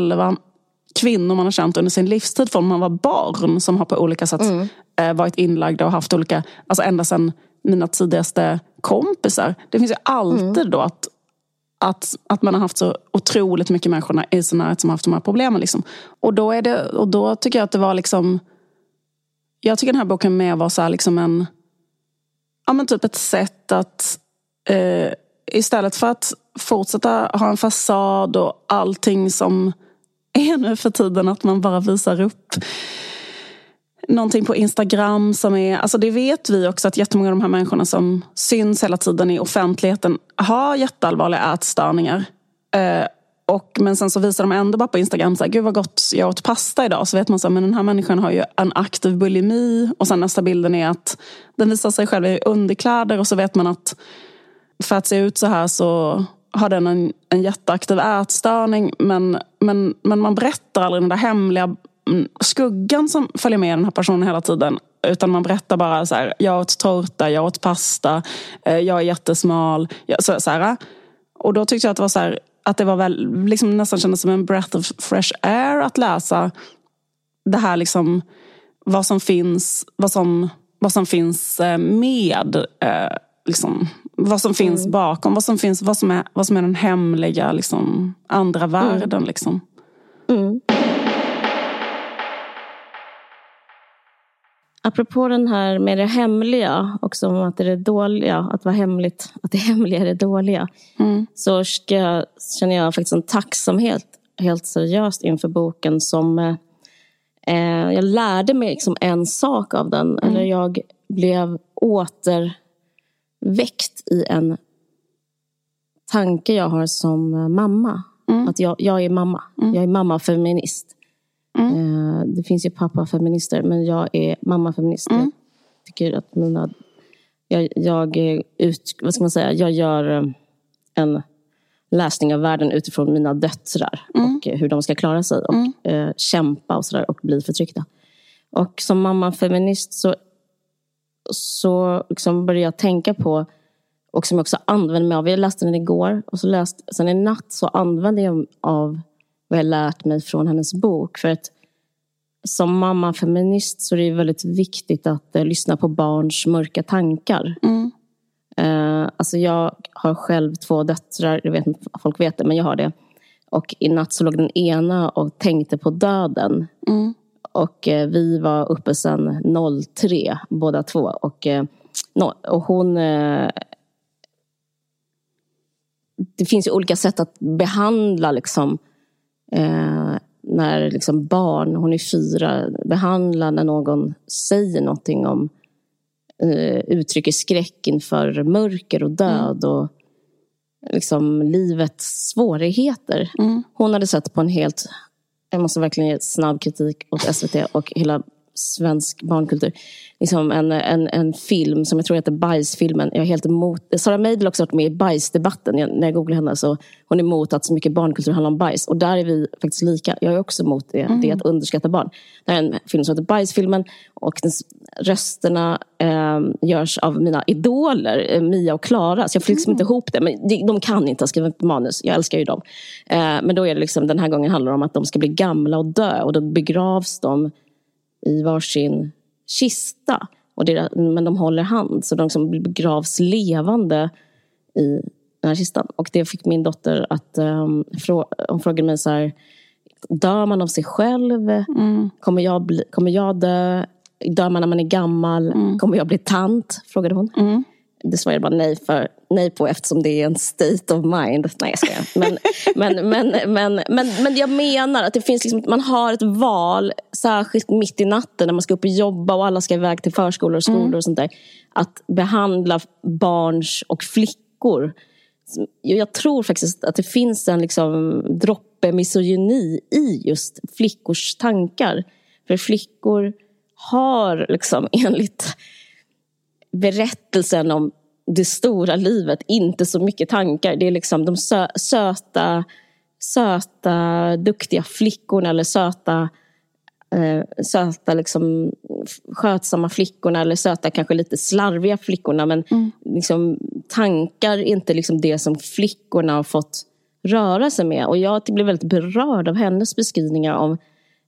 kvinnor man har känt under sin livstid från man var barn som har på olika sätt mm. Eh, varit inlagda och haft olika, alltså ända sedan mina tidigaste kompisar. Det finns ju alltid mm. då att, att, att man har haft så otroligt mycket människor i sin närhet som har haft de här problemen. Liksom. Och, då är det, och då tycker jag att det var liksom Jag tycker den här boken mer var så här liksom en Ja men typ ett sätt att eh, istället för att fortsätta ha en fasad och allting som är nu för tiden att man bara visar upp någonting på Instagram som är, alltså det vet vi också att jättemånga av de här människorna som syns hela tiden i offentligheten har jätteallvarliga ätstörningar. Eh, och, men sen så visar de ändå bara på Instagram, så här, gud vad gott jag åt pasta idag. Så vet man så men den här människan har ju en aktiv bulimi. Och sen nästa bilden är att den visar sig själv i underkläder och så vet man att för att se ut så här så har den en, en jätteaktiv ätstörning. Men, men, men man berättar aldrig den där hemliga mm, skuggan som följer med den här personen hela tiden. Utan man berättar bara så här, jag åt tårta, jag åt pasta, eh, jag är jättesmal. Så, så här. Och då tyckte jag att det var så här, att det var väl, liksom nästan kändes som en breath of fresh air att läsa det här liksom, vad som finns, vad som, vad som finns eh, med eh, liksom, vad som finns mm. bakom, vad som, finns, vad, som är, vad som är den hemliga liksom, andra mm. världen. Mm. Liksom. Mm. Apropå den här med det hemliga, också om att det är det dåliga, att vara hemligt, att det hemliga är det dåliga. Mm. Så ska, känner jag faktiskt en tacksamhet, helt seriöst, inför boken som eh, jag lärde mig liksom en sak av den. Mm. Eller jag blev åter väckt i en tanke jag har som eh, mamma. Mm. Att jag, jag är mamma. Mm. Jag är mamma-feminist. Mm. Eh, det finns ju pappa-feminister, men jag är mamma-feminist. Jag mm. tycker att mina... Jag, jag, ut, vad ska man säga, jag gör eh, en läsning av världen utifrån mina döttrar mm. och hur de ska klara sig och mm. eh, kämpa och, sådär, och bli förtryckta. Och som mamma-feminist så så liksom började jag tänka på Och som jag också använder mig av. Jag läste den igår och så läst, sen i natt så använde jag av vad jag lärt mig från hennes bok. För att som mamma feminist så är det väldigt viktigt att eh, lyssna på barns mörka tankar. Mm. Eh, alltså jag har själv två döttrar, jag vet inte om folk vet det, men jag har det. Och i natt så låg den ena och tänkte på döden. Mm. Och eh, vi var uppe sedan 03 båda två. Och, eh, no, och hon... Eh, det finns ju olika sätt att behandla liksom, eh, när liksom barn, hon är fyra, behandla när någon säger någonting om eh, uttrycker skräck inför mörker och död och liksom livets svårigheter. Mm. Hon hade sett på en helt, jag måste verkligen ge snabb kritik åt SVT och hela svensk barnkultur. Liksom en, en, en film som jag tror heter Bajsfilmen. Jag är helt emot, Sara Meidel har också varit med i bajsdebatten. Jag, när jag googlade henne så hon är emot att så mycket barnkultur handlar om bajs. Och där är vi faktiskt lika. Jag är också emot det. Det är att underskatta barn. Det här är en film som heter Bajsfilmen. Och rösterna eh, görs av mina idoler, eh, Mia och Klara. Så jag får liksom inte ihop det. Men de, de kan inte skriva ett manus. Jag älskar ju dem. Eh, men då är det liksom, den här gången handlar det om att de ska bli gamla och dö. Och då begravs de i varsin kista. Och det, men de håller hand, så de som begravs levande i den här kistan. Och det fick min dotter att... Um, frå, hon frågade mig så här, dör man av sig själv? Mm. Kommer, jag bli, kommer jag dö? Dör man när man är gammal? Kommer jag bli tant? Frågade hon. Mm. Det svarade jag bara nej, för, nej på eftersom det är en state of mind. Nej, jag skojar. Men, men, men, men, men, men jag menar att det finns liksom, man har ett val, särskilt mitt i natten när man ska upp och jobba och alla ska iväg till förskolor och skolor och sånt där. Att behandla barns och flickor. Jag tror faktiskt att det finns en liksom droppe misogyni i just flickors tankar. För flickor har liksom enligt berättelsen om det stora livet, inte så mycket tankar. Det är liksom de sö söta, söta, duktiga flickorna eller söta, eh, söta liksom, skötsamma flickorna eller söta, kanske lite slarviga flickorna. Men Mm. liksom, tankar är inte liksom det som flickorna har fått röra sig med. Och jag blev väldigt berörd av hennes beskrivningar av,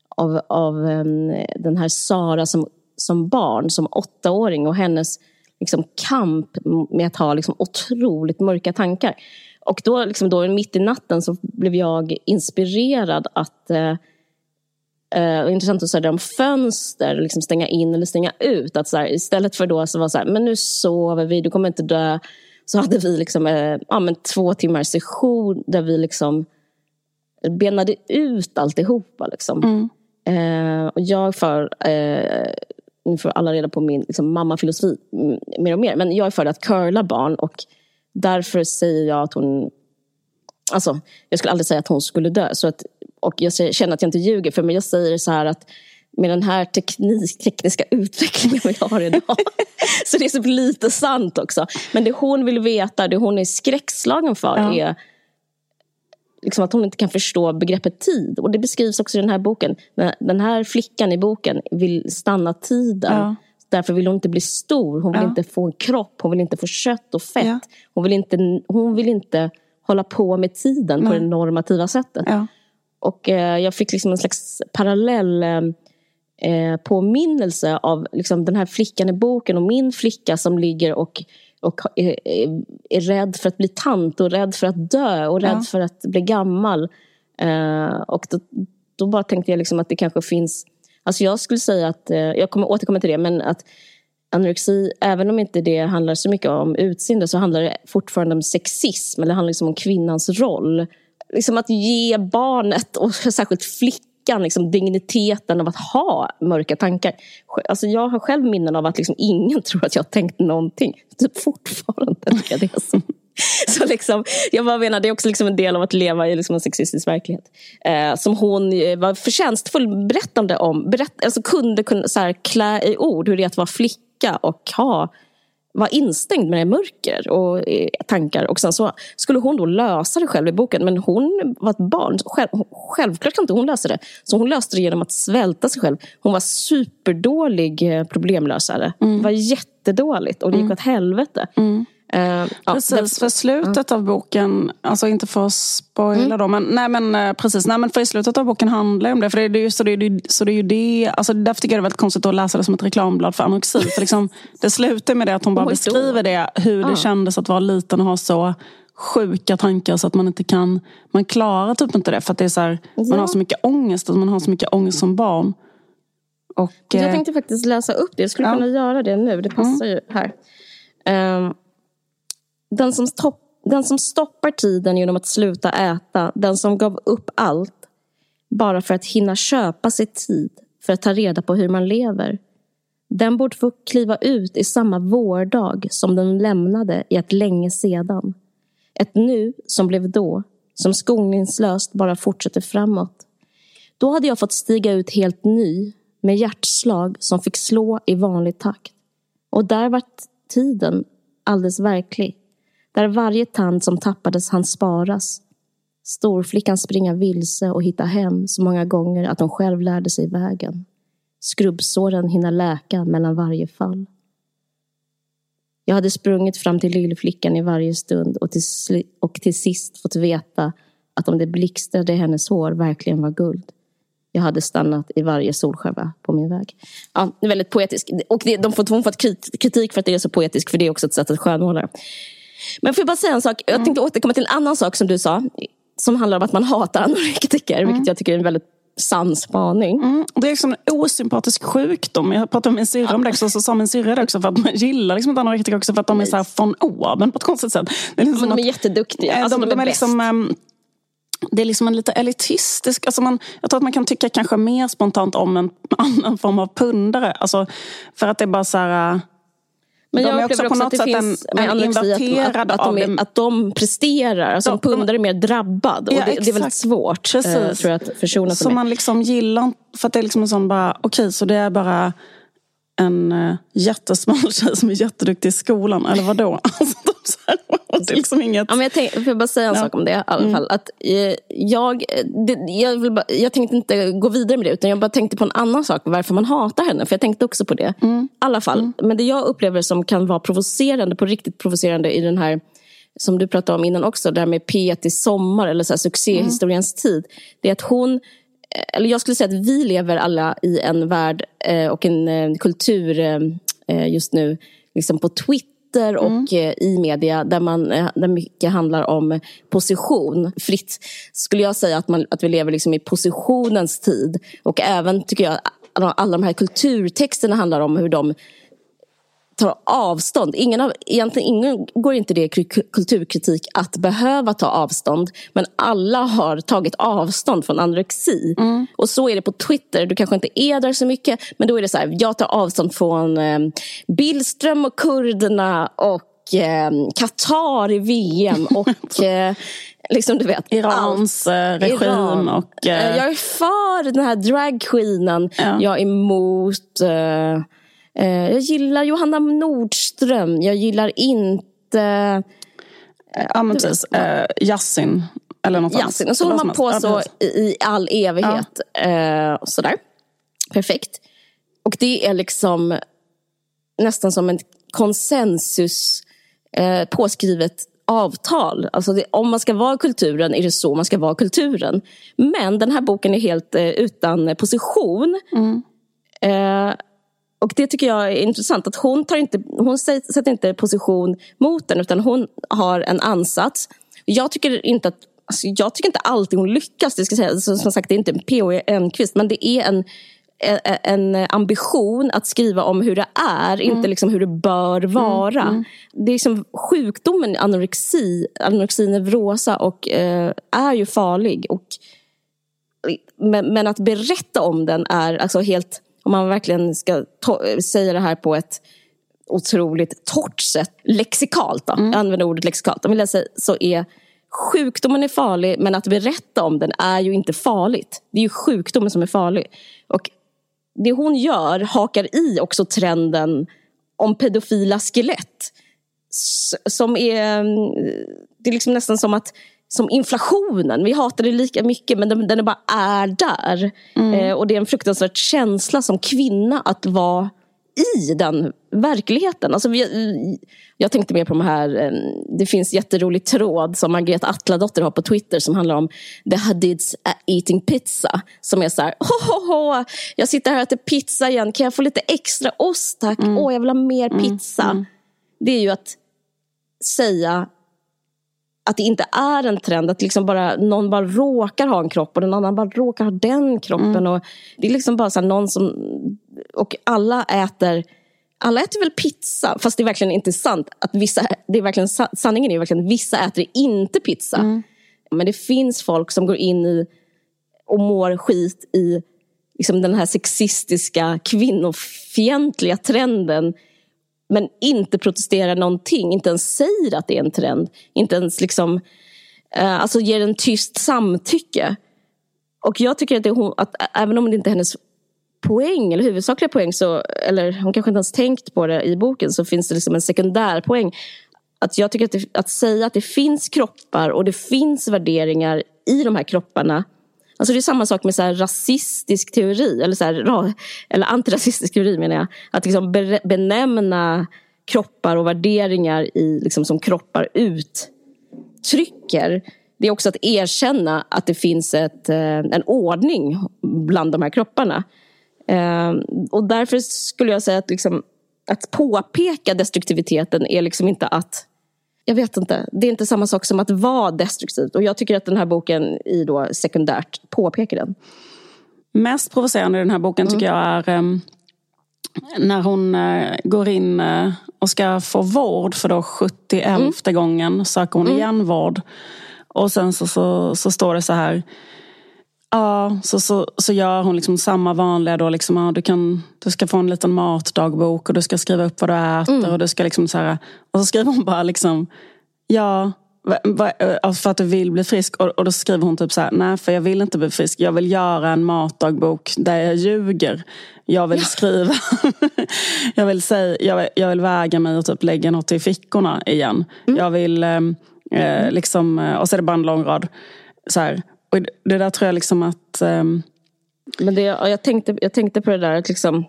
av, av um, den här Sara som, som barn, som åttaåring och hennes liksom, kamp med att ha liksom, otroligt mörka tankar. Och då, liksom, då mitt i natten så blev jag inspirerad att eh, Uh, intressant att säga om fönster, liksom stänga in eller stänga ut. Att så här, istället för då så var så här, men nu sover vi, du kommer inte dö. Så hade vi liksom, uh, ja, men två timmars session där vi liksom benade ut alltihopa. Liksom. Mm. Uh, och jag för, nu får alla reda på min liksom, mammafilosofi mm, mer och mer, men jag är för att curla barn och därför säger jag att hon Alltså, jag skulle aldrig säga att hon skulle dö. Så att, och jag känner att jag inte ljuger för mig. Jag säger så här att med den här teknik, tekniska utvecklingen vi har idag. så det är så lite sant också. Men det hon vill veta, det hon är skräckslagen för Ja. är liksom att hon inte kan förstå begreppet tid. Och det beskrivs också i den här boken. Den- här flickan i boken vill stanna tiden. Ja. Därför vill hon inte bli stor. Hon vill Ja. inte få en kropp. Hon vill inte få kött och fett. Ja. Hon, vill inte, hon vill inte hålla på med tiden på det normativa sättet. Och eh, jag fick liksom en slags parallell eh, eh, påminnelse av liksom, den här flickan i boken och min flicka som ligger och, och är, är, är rädd för att bli tant och rädd för att dö och rädd Ja. för att bli gammal. Eh, och då, då bara tänkte jag liksom att det kanske finns... Alltså jag skulle säga att, eh, jag kommer återkomma till det, men att anorexi, även om inte det handlar så mycket om utseende så handlar det fortfarande om sexism, eller det handlar liksom om kvinnans roll. Liksom att ge barnet, och särskilt flickan, liksom digniteten av att ha mörka tankar. Alltså jag har själv minnen av att liksom ingen tror att jag har tänkt någonting. Typ fortfarande tycker jag det är så. Så liksom, jag bara menar, det är också liksom en del av att leva i liksom en sexistisk verklighet. Eh, som hon var förtjänstfull berättande om. Berätt, alltså kunde, kunna, så här, klä i ord hur det är att vara flicka och ha var instängd med mörker och eh, tankar. Och sen så skulle hon då lösa det själv i boken. Men hon var ett barn. Själv, självklart kan inte hon lösa det. Så hon löste det genom att svälta sig själv. Hon var superdålig eh, problemlösare. Det var jättedåligt och det gick åt helvete. Uh, precis, för slutet av boken, alltså inte för att spoila mm. då, men, nej, men eh, precis, nej men för i slutet av boken handlar om det. För det, är, så, det är, så det är ju det, alltså därför tycker jag det är väldigt konstigt att läsa det som ett reklamblad för anorexi. för liksom, det slutar med det att hon bara beskriver det, hur det kändes att vara liten och ha så sjuka tankar så att man inte kan, man klarar typ inte det för att det är så här, ja. man har så mycket ångest, man har så mycket ångest som barn. Och, jag eh, tänkte faktiskt läsa upp det, jag skulle ja. kunna göra det nu, det passar mm. ju här. Um, den, som stopp, den som stoppar tiden genom att sluta äta, den som gav upp allt bara för att hinna köpa sig tid för att ta reda på hur man lever. Den borde få kliva ut i samma vårdag som den lämnade i ett länge sedan. Ett nu som blev då, som skoningslöst bara fortsätter framåt. Då hade jag fått stiga ut helt ny, med hjärtslag som fick slå i vanlig takt. Och där var tiden alldeles verklig. Där varje tand som tappades hann sparas. Storflickan springa vilse och hitta hem så många gånger att hon själv lärde sig vägen. Skrubbsåren hinna läka mellan varje fall. Jag hade sprungit fram till lillflickan i varje stund och till, och till sist fått veta att om det blixtrade i hennes hår verkligen var guld. Jag hade stannat i varje solskärva på min väg. Ja, det är väldigt poetiskt. Och det, de får, hon fått kritik för att det är så poetiskt, för det är också ett sätt att skönmåla. Men får jag bara säga en sak? Jag tänkte återkomma till en annan sak som du sa. Som handlar om att man hatar anorektiker, mm. vilket jag tycker är en väldigt sann spaning. Mm, det är liksom en osympatisk sjukdom. Jag pratade med min syrra om det också, så sa min syrra det också för att man gillar liksom inte anorektiker också för att de är så här von oben på ett konstigt sätt. Det är liksom de är något, jätteduktiga. Alltså, de, de, de, är, är liksom, um, det är liksom en lite elitistisk... Alltså man, jag tror att man kan tycka kanske mer spontant om en annan form av pundare. Alltså, för att det är bara så här... Men jag de är också på också något sätt en, en inverterad att, att, att, de är, att de presterar. Alltså de, en pundare är mer drabbad. Och ja, det, det, är väldigt svårt eh, Precis. tror jag, att försona sig Så man liksom gillar... För att det är liksom en sån bara... Okej, okay, så det är bara en uh, jättesmal tjej som är jätteduktig i skolan. Eller vadå? Alltså, det är liksom inget... Ja, men jag tänk, får jag bara säga en ja. sak om det? I alla mm. fall. Att, eh, jag, det, jag, bara, jag tänkte inte gå vidare med det, utan jag bara tänkte på en annan sak. Varför man hatar henne. För jag tänkte också på det. Mm. Alla fall. Mm. Men det jag upplever som kan vara provocerande, på riktigt provocerande i den här som du pratade om innan också, det här med P1 i sommar eller så här, succéhistoriens tid. Det är att hon eller jag skulle säga att vi lever alla i en värld eh, och en eh, kultur eh, just nu, liksom på Twitter och mm. i media där, man, där mycket handlar om position. Fritt skulle jag säga att, man, att vi lever liksom i positionens tid. Och även tycker jag alla de här kulturtexterna handlar om hur de tar avstånd. Ingen av, egentligen ingen går inte det kulturkritik att behöva ta avstånd. Men alla har tagit avstånd från anorexi. Mm. Och så är det på Twitter. Du kanske inte är där så mycket. Men då är det så här, jag tar avstånd från eh, Billström och kurderna och eh, Qatar i VM. Och eh, liksom du vet. Irans allt. regim Iran. och... Eh... Jag är för den här dragqueenen. Ja. Jag är emot... Eh, Eh, jag gillar Johanna Nordström. Jag gillar inte... Eh, ja, men precis. Eh, Yasin. Eller något Yasin. Och så håller man på så i all evighet. Ja. Eh, sådär. Perfekt. Och det är liksom nästan som en konsensus eh, påskrivet avtal. Alltså det, om man ska vara kulturen är det så man ska vara kulturen. Men den här boken är helt eh, utan position. Mm. Eh, och det tycker jag är intressant. Att hon, tar inte, hon sätter inte position mot den utan hon har en ansats. Jag tycker inte att alltså jag tycker inte alltid hon lyckas. Det ska säga. Som sagt, det är inte en P.O. Enquist men det är en, en ambition att skriva om hur det är, mm. inte liksom hur det bör mm, vara. Mm. Mm. Det är liksom sjukdomen anorexi, anorexi neurosa och, eh, är ju farlig. Och, men, men, att berätta om den är alltså helt om man verkligen ska säga det här på ett otroligt torrt sätt, lexikalt då, mm. jag använder ordet lexikalt, om vi läser så är sjukdomen är farlig men att berätta om den är ju inte farligt. Det är ju sjukdomen som är farlig. Och det hon gör hakar i också trenden om pedofila skelett. Som är, det är liksom nästan som att som inflationen. Vi hatar det lika mycket men den, den är bara är där. Mm. Eh, och det är en fruktansvärd känsla som kvinna att vara i den verkligheten. Alltså vi, jag tänkte mer på de här, eh, det finns jätterolig tråd som Margareta Atladotter har på Twitter som handlar om the Hadids eating pizza. Som är så här, ho, jag sitter här och äter pizza igen, kan jag få lite extra ost tack? Mm. Åh, jag vill ha mer mm. pizza. Mm. Det är ju att säga att det inte är en trend, att liksom bara, någon bara råkar ha en kropp och någon annan bara råkar ha den kroppen. Mm. Och det är liksom bara så någon som... Och alla äter alla äter väl pizza, fast det är verkligen inte sant. Att vissa, det är verkligen, sanningen är verkligen att vissa äter inte pizza. Mm. Men det finns folk som går in i och mår skit i liksom den här sexistiska, kvinnofientliga trenden men inte protesterar någonting, inte ens säger att det är en trend. Inte ens liksom, eh, alltså ger en tyst samtycke. Och jag tycker att, det, att även om det inte är hennes poäng, eller huvudsakliga poäng, så, eller hon kanske inte ens tänkt på det i boken, så finns det liksom en sekundär poäng. Att jag tycker att, det, att säga att det finns kroppar och det finns värderingar i de här kropparna. Alltså det är samma sak med så rasistisk teori, eller, så här, eller antirasistisk teori menar jag. Att liksom benämna kroppar och värderingar i, liksom, som kroppar uttrycker. Det är också att erkänna att det finns ett, eh, en ordning bland de här kropparna. Eh, och därför skulle jag säga att, liksom, att påpeka destruktiviteten är liksom inte att jag vet inte, det är inte samma sak som att vara destruktivt. Och jag tycker att den här boken i då sekundärt påpekar den. Mest provocerande i den här boken tycker mm. jag är um, när hon uh, går in uh, och ska få vård för då 71 mm. gången söker hon mm. igen vård. Och sen så, så, så står det så här Ja, så, så, så gör hon liksom samma vanliga då. Liksom, ja, du, kan, du ska få en liten matdagbok och du ska skriva upp vad du äter. Mm. Och, du ska liksom så här, och så skriver hon bara liksom, ja, för att du vill bli frisk. Och, och då skriver hon typ så här, nej för jag vill inte bli frisk. Jag vill göra en matdagbok där jag ljuger. Jag vill skriva, jag, vill säga, jag, vill, jag vill väga mig och typ lägga något i fickorna igen. Mm. Jag vill, eh, eh liksom, eh, och så är det bara en lång rad. Så här, och det där tror jag liksom att... Um... Men det, jag, tänkte, jag tänkte på det där att liksom...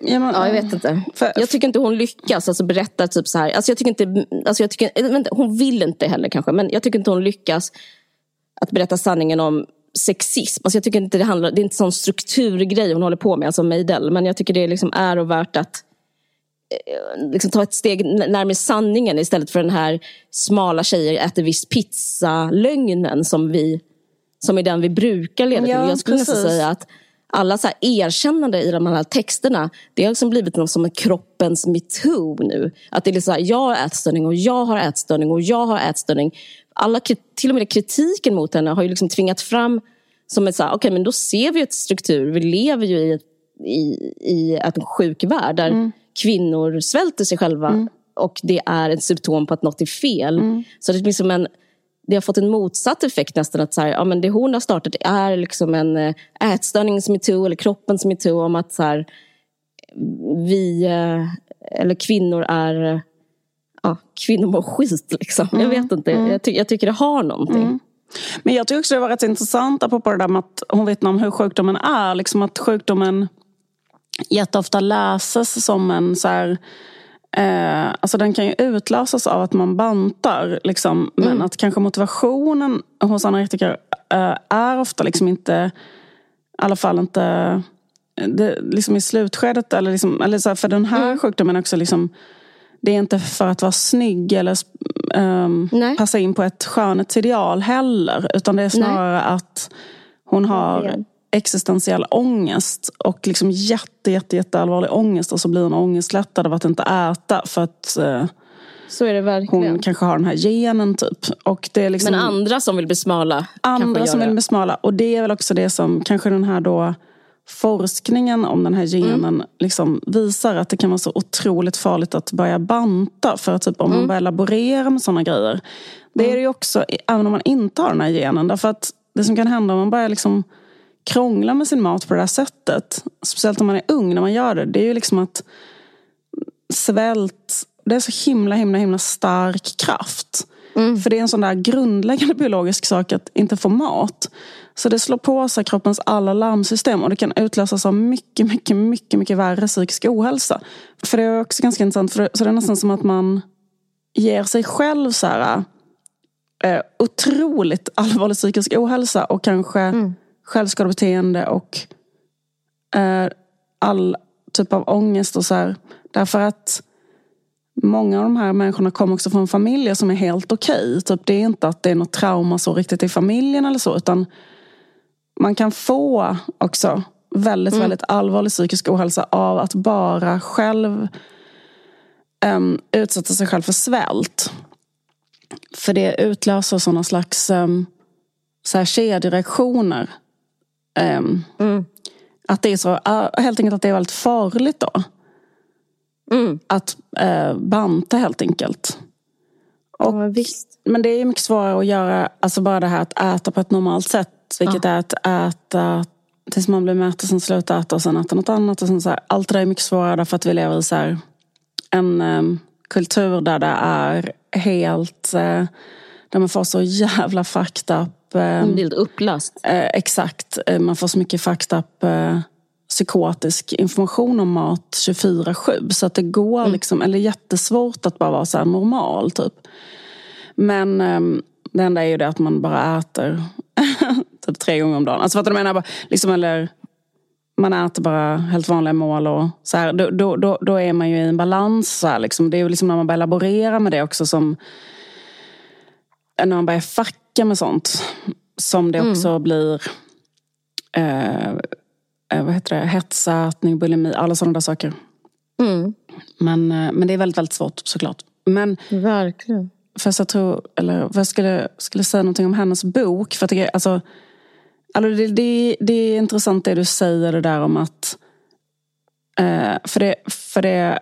Ja, men, ja, jag vet inte. För, jag tycker inte hon lyckas alltså, berätta typ så här. Alltså, jag tycker inte, alltså, jag tycker, vänta, hon vill inte heller kanske, men jag tycker inte hon lyckas att berätta sanningen om sexism. Alltså, jag tycker inte det handlar, det är inte sån strukturgrej hon håller på med, alltså Meidel. Men jag tycker det liksom är och värt att Eh, liksom ta ett steg närmare sanningen istället för den här smala tjejer äter visst pizza-lögnen som, som är den vi brukar leda till. Ja, jag skulle nästan säga att alla så här erkännande i de här texterna, det har liksom blivit något som en kroppens metoo nu. Att det är så här, jag har ätstörning och jag har ätstörning och jag har ätstörning. Alla, till och med kritiken mot henne har ju liksom tvingat fram som ett så här, okay, men då ser vi ett struktur, vi lever ju i, ett, i, i en sjuk värld där mm kvinnor svälter sig själva mm. och det är ett symptom på att något är fel. Mm. Så det, är liksom en, det har fått en motsatt effekt nästan. Att så här, ja, men det hon har startat är liksom en äh, ätstörningsmetod eller kroppens metod om att så här, vi, äh, eller kvinnor är ja, kvinnor mår skit. Liksom. Mm. Jag vet inte, mm. jag, ty jag, tycker det har någonting. Mm. Men jag tycker också det var rätt intressant apropå det där med att hon vittnar om hur sjukdomen är. Liksom att sjukdomen jätteofta läses som en så här, eh, alltså den kan ju utlösas av att man bantar. Liksom, men mm. att kanske motivationen hos anorektiker eh, är ofta liksom inte, i alla fall inte det, liksom i slutskedet. Eller, liksom, eller så här, för den här mm. sjukdomen också liksom, det är inte för att vara snygg eller um, passa in på ett skönhetsideal heller. Utan det är snarare Nej. att hon har existentiell ångest och liksom jätte, jätte, jätte allvarlig ångest och så blir hon ångestlättad av att inte äta för att eh, så är det verkligen. Hon kanske har den här genen typ. Och det är liksom, Men andra som vill bli smala Andra som vill bli smala. Och det är väl också det som kanske den här då forskningen om den här genen mm. liksom visar att det kan vara så otroligt farligt att börja banta. För att typ om mm. man börjar laborera med sådana grejer. Det mm. är det ju också även om man inte har den här genen. Därför att det som kan hända om man börjar liksom krångla med sin mat på det här sättet. Speciellt om man är ung när man gör det. Det är ju liksom att svält, det är så himla himla himla stark kraft. Mm. För det är en sån där grundläggande biologisk sak att inte få mat. Så det slår på sig kroppens alla larmsystem och det kan utlösas av mycket, mycket, mycket, mycket värre psykisk ohälsa. För det är också ganska intressant, för det, så det är nästan som att man ger sig själv så här, eh, otroligt allvarlig psykisk ohälsa och kanske mm. Självskadebeteende och eh, all typ av ångest och så här. Därför att många av de här människorna kommer också från familjer som är helt okej. Okay. Typ det är inte att det är något trauma så riktigt i familjen eller så utan man kan få också väldigt, mm. väldigt allvarlig psykisk ohälsa av att bara själv um, utsätta sig själv för svält. För det utlöser sådana slags um, så här kedjereaktioner. Um, mm. Att det är så, uh, helt enkelt att det är väldigt farligt då. Mm. Att uh, banta helt enkelt. Och, ja, men det är mycket svårare att göra, alltså bara det här att äta på ett normalt sätt. Vilket ja. är att äta tills man blir mätt och sen sluta äta och sen äta något annat. Och sen så här, allt det där är mycket svårare därför att vi lever i så här, en um, kultur där det är helt... Uh, där man får så jävla fucked up... Um, det är upplöst. Uh, exakt. Uh, man får så mycket fucked up uh, psykotisk information om mat 24-7. Så att det går mm. liksom, eller jättesvårt att bara vara så normal typ. Men um, det enda är ju det att man bara äter typ tre gånger om dagen. Alltså fattar du vad jag menar? Liksom, eller man äter bara helt vanliga mål och så här, då, då, då, då är man ju i en balans. Så här, liksom. Det är ju liksom när man börjar laborera med det också som när man börjar facka med sånt som det också mm. blir eh, eh, vad heter det, hetsätning, bulimi, alla sådana där saker. Mm. Men, eh, men det är väldigt, väldigt svårt såklart. Men, Verkligen. För jag tror, eller för jag skulle, skulle säga någonting om hennes bok. För att det, alltså, alltså det, det, det är intressant det du säger det där om att eh, för det, för det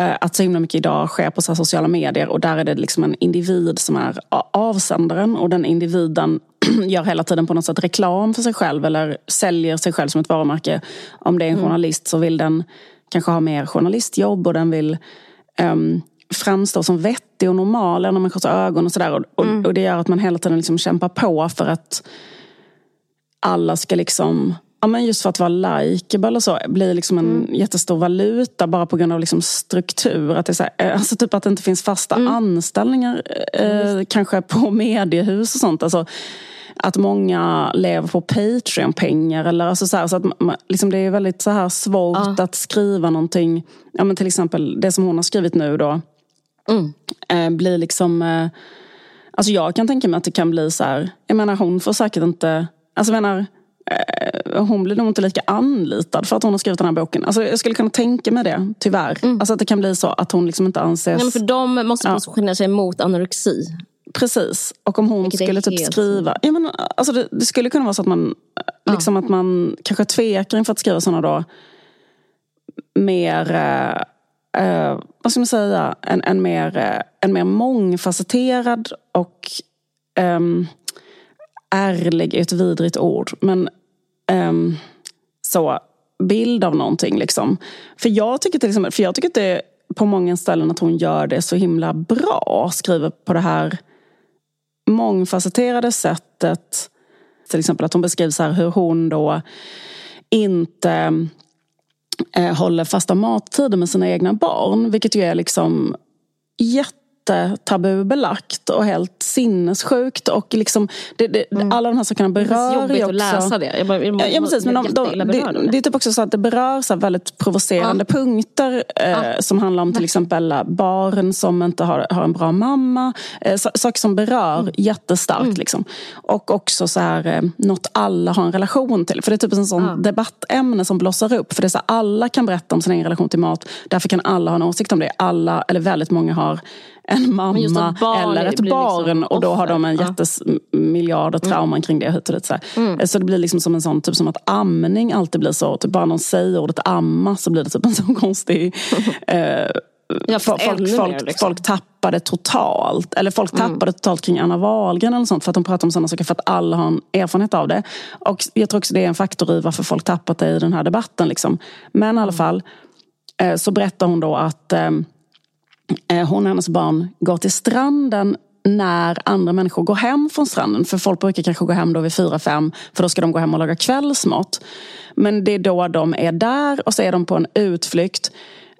att så himla mycket idag sker på så sociala medier och där är det liksom en individ som är avsändaren och den individen gör hela tiden på något sätt reklam för sig själv eller säljer sig själv som ett varumärke. Om det är en mm. journalist så vill den kanske ha mer journalistjobb och den vill um, framstå som vettig och normal i människors ögon och sådär. Och, mm. och, det gör att man hela tiden liksom kämpar på för att alla ska liksom Ja, men just för att vara likeable och så blir liksom en mm. jättestor valuta bara på grund av liksom struktur. Att det, så här, eh, alltså typ att det inte finns fasta mm. anställningar eh, kanske på mediehus och sånt. Alltså, att många lever på Patreon-pengar. Eller alltså så, här, så att man, liksom det är väldigt så här svårt ja. att skriva någonting. Ja, men till exempel det som hon har skrivit nu då. Mm. Eh, blir liksom... Eh, alltså jag kan tänka mig att det kan bli så här. Jag menar hon får säkert inte... Alltså jag menar, hon blir nog inte lika anlitad för att hon har skrivit den här boken. Alltså jag skulle kunna tänka mig det, tyvärr. Mm. Alltså att det kan bli så att hon liksom inte anses... Ja, men för de måste positionera sig mot anorexi. Precis. Och om hon Vilket skulle typ skriva... Jag menar, alltså det, det, skulle kunna vara så att man, ja. liksom att man kanske tvekar inför att skriva sådana då mer... Eh, eh, vad ska man säga? En, en, mer, eh, en mer mångfacetterad och eh, ärlig är ett vidrigt ord. Men um, så bild av någonting. Liksom. För jag tycker till exempel, för jag tycker att det på många ställen att hon gör det så himla bra. Skriver på det här mångfacetterade sättet. Till exempel att hon beskriver så hur hon då inte eh, håller fasta mattider med sina egna barn. Vilket ju är liksom jätte jättetabubelagt och helt sinnessjukt. Och liksom, det, det, mm. Alla de här sakerna berör ju också... Det är jobbigt att läsa det. Jag bara, jag ja, precis, men de, de, det, det är typ också så att det berör så väldigt provocerande ja. punkter. Eh, ja. Som handlar om till exempel barn som inte har, har en bra mamma. Eh, saker som berör mm. jättestarkt. Mm. Liksom. Och också så här, eh, något alla har en relation till. För det är typ en sån ja. debattämne som blossar upp. För det är så här, alla kan berätta om sin egen relation till mat. Därför kan alla ha en åsikt om det. Alla, eller väldigt många har en mamma eller ett barn liksom och då har de en jättemiljarder mm. trauman kring det hit och dit. Så, mm. så det blir liksom som en sån, typ som att amning alltid blir så. Typ bara någon säger ordet amma så blir det typ en sån konstig eh, Ja, folk, folk, mer, liksom. folk tappade totalt. Eller folk mm. tappade totalt kring Anna Wahlgren eller sånt för att de pratar om sådana saker för att alla har en erfarenhet av det. Och jag tror också det är en faktor i varför folk tappat det i den här debatten. Liksom. Men i alla mm. fall eh, så berättar hon då att eh, Eh, Eh, hon och hennes barn går till stranden när andra människor går hem från stranden. För folk brukar kanske gå hem då vid fyra, fem för då ska de gå hem och laga kvällsmat. Men det är då de är där och så är de på en utflykt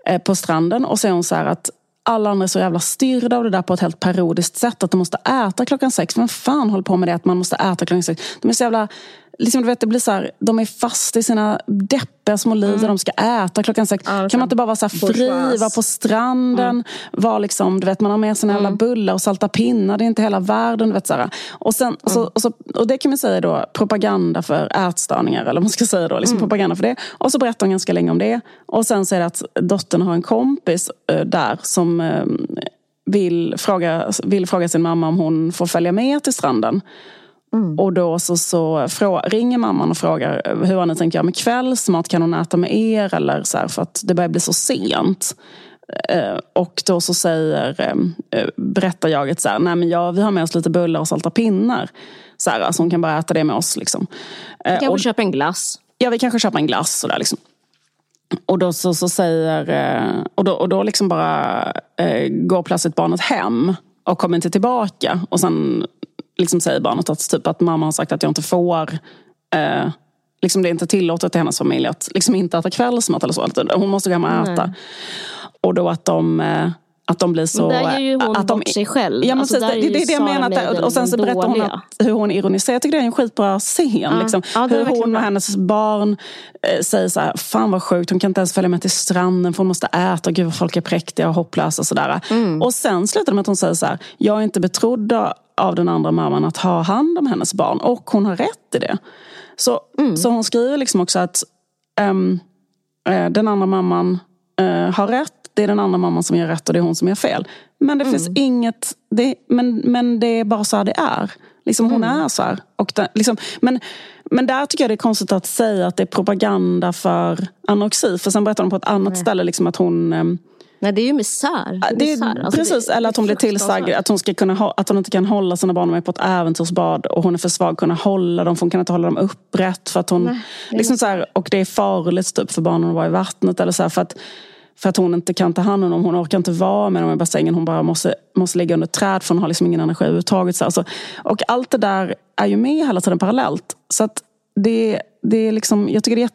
eh, på stranden och så är hon så här att alla andra är så jävla styrda av det där på ett helt parodiskt sätt. Att de måste äta klockan sex. Vem fan håller på med det att man måste äta klockan sex? De är så jävla liksom, du vet, det blir så här, de är fast i sina deppiga små liv mm. där de ska äta klockan sex. Ja, kan man inte bara vara så här fri, vara på stranden, mm. vara liksom, du vet, man har med sina mm. bullar och salta pinnar, det är inte hela världen. Du vet, så här. Och, sen, och, så, mm. och, så, och det kan man säga då, propaganda för ätstörningar, eller man ska säga då, liksom mm. propaganda för det. Och så berättar hon ganska länge om det. Och sen säger det att dottern har en kompis äh, där som äh, vill fråga, vill fråga sin mamma om hon får följa med till stranden. Mm. Och då så, så frå, ringer mamman och frågar hur har ni tänkt göra med kvällsmat? Kan hon äta med er? Eller så här, för att det börjar bli så sent. Eh, och då så säger, eh, berättar jag att så här, nej men ja, vi har med oss lite bullar och salta pinnar. Så här, alltså hon kan bara äta det med oss. Liksom. Eh, vi kanske och, köper en glass. Ja, vi kanske köper en glass. Sådär, liksom. Och då så, så säger, eh, och då, och då liksom bara eh, går plötsligt barnet hem och kommer inte tillbaka. Och sen liksom säger barnet att, typ, att mamma har sagt att jag inte får eh, liksom det är inte tillåtet i hennes familj att liksom inte äta kvällsmat eller så. Hon måste gå hem och äta. Nej. Och då att de eh, att de blir så... Men där ger ju hon att de, bort sig själv. Ja, men alltså, det, det, är det jag menar. Och sen så berättar hon att, hur hon ironiserar. Jag tycker det är en skitbra scen. Ja. Liksom. Ja, hur hon och hennes barn eh, säger så här, fan vad sjukt, hon kan inte ens följa med till stranden för hon måste äta. Gud vad folk är präktiga och hopplösa och sådär. Mm. Och sen slutar det med att hon säger så här, jag är inte betrodd av den andra mamman att ha hand om hennes barn. Och hon har rätt i det. Så, mm. så hon skriver liksom också att um, den andra mamman uh, har rätt. Det är den andra mamman som gör rätt och det är hon som gör fel. Men det mm. finns inget, det, men, men det är bara så här det är. Liksom hon mm. är så här. Och det, liksom, men, men där tycker jag det är konstigt att säga att det är propaganda för anorexi. För sen berättar de på ett annat ställe liksom att hon um, Nej, det är ju misär. Det är, misär. Alltså, precis, det, eller att hon blir tillsagd att hon, ska kunna, att hon inte kan hålla sina barn med på ett äventyrsbad och hon är för svag att kunna hålla dem, för hon kan inte hålla dem upprätt. För att hon, Nej, liksom så här, och det är farligt typ, för barnen att vara i vattnet. Eller så här, för, att, för att hon inte kan ta hand om dem, hon orkar inte vara med dem i bassängen. Hon bara måste, måste ligga under träd för hon har liksom ingen energi överhuvudtaget. Så alltså, och allt det där är ju med hela tiden parallellt. Så att det, det är liksom, jag tycker det är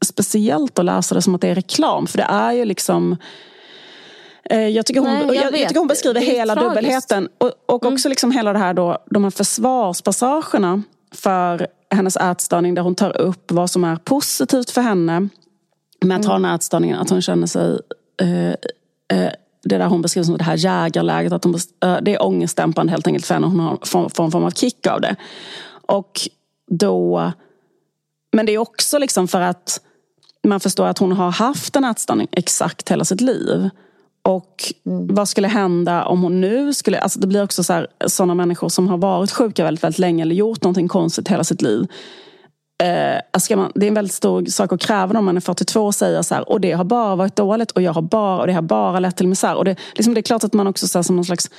jättespeciellt att läsa det som att det är reklam. För det är ju liksom jag tycker hon, Nej, jag, jag, jag tycker hon beskriver hela tragiskt. dubbelheten. Och, och också mm. liksom hela det här då, de här försvarspassagerna för hennes ätstörning där hon tar upp vad som är positivt för henne med att mm. ha den här ätstörningen. Att hon känner sig eh, eh, det där hon beskriver som det här jägarläget. Att hon, eh, det är ångestdämpande helt enkelt för henne. Hon har, får, får en form av kick av det. Och då... Men det är också liksom för att man förstår att hon har haft en ätstörning exakt hela sitt liv. Och mm. vad skulle hända om hon nu skulle... Alltså det blir också så här, sådana människor som har varit sjuka väldigt, väldigt länge eller gjort någonting konstigt hela sitt liv. Eh, alltså ska man, det är en väldigt stor sak att kräva om man är 42 och säga så här, och det har bara varit dåligt och jag har bara, och det har bara lett till misär. Och det, liksom det är klart att man också så här, som någon slags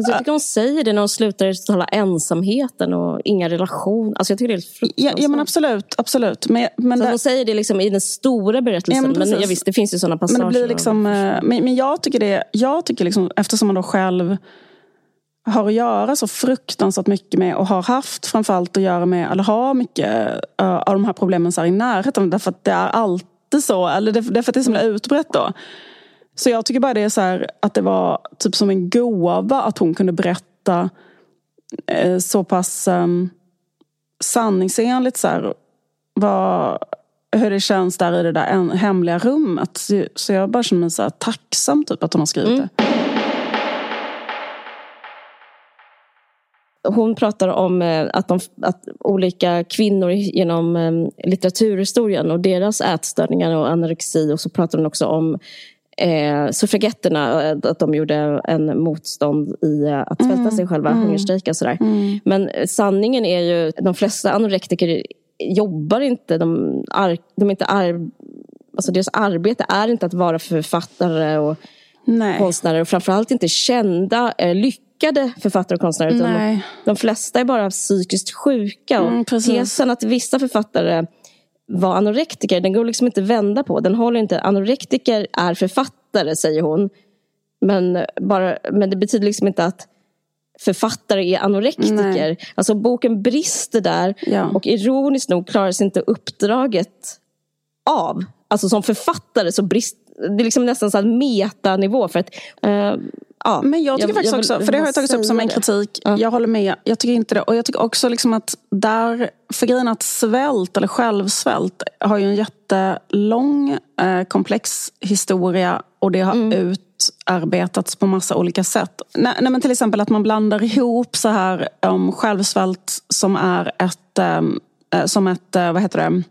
Alltså, jag tycker hon säger det när hon slutar tala ensamheten och inga relationer. Alltså, jag tycker det är helt fruktansvärt. Ja, ja men absolut. absolut. Men, men så det... Hon säger det liksom i den stora berättelsen. Ja, men, men ja, visst, det finns ju sådana passager. Men, det blir liksom, eh, men, men jag tycker det, jag tycker liksom, eftersom man då själv har att göra så fruktansvärt mycket med och har haft framförallt att göra med, eller har mycket uh, av de här problemen så här i närheten. Därför att det är alltid så, eller därför att det är så utbrett då. Så jag tycker bara det är så här, att det var typ som en gåva att hon kunde berätta eh, så pass eh, sanningsenligt så här, vad, hur det känns där i det där hemliga rummet. Så, så jag bara känner mig så här tacksam typ att hon har skrivit mm. det. Hon pratar om eh, att, de, att olika kvinnor genom eh, litteraturhistorien och deras ätstörningar och anorexi och så pratar hon också om eh, suffragetterna, eh, att de gjorde en motstånd i eh, att svälta mm. sig själva, mm. hungerstrejka och sådär. Mm. Men sanningen är ju, de flesta anorektiker jobbar inte, de, ar, de är inte ar, alltså deras arbete är inte att vara författare och Nej. konstnärer och framförallt inte kända, eh, lyckade författare och konstnärer. Utan de, de, flesta är bara psykiskt sjuka. Och mm, tesen att vissa författare var anorektiker, den går liksom inte vända på. Den håller inte. Anorektiker är författare, säger hon. Men, bara, men det betyder liksom inte att författare är anorektiker. Nej. Alltså boken brister där ja. och ironiskt nog klarar sig inte uppdraget av. Alltså som författare så brist, det är liksom nästan så här metanivå. För att, uh, ja, Men jag tycker jag, faktiskt jag också, för det har jag tagit upp som en kritik. Ja. Jag håller med. Jag tycker inte det. Och jag tycker också liksom att där, för grejen att svält eller självsvält har ju en jättelång eh, komplex historia och det har mm. utarbetats på massa olika sätt. Nej, nej, men till exempel att man blandar ihop så här om självsvält som är ett, eh, som ett, eh, vad heter det,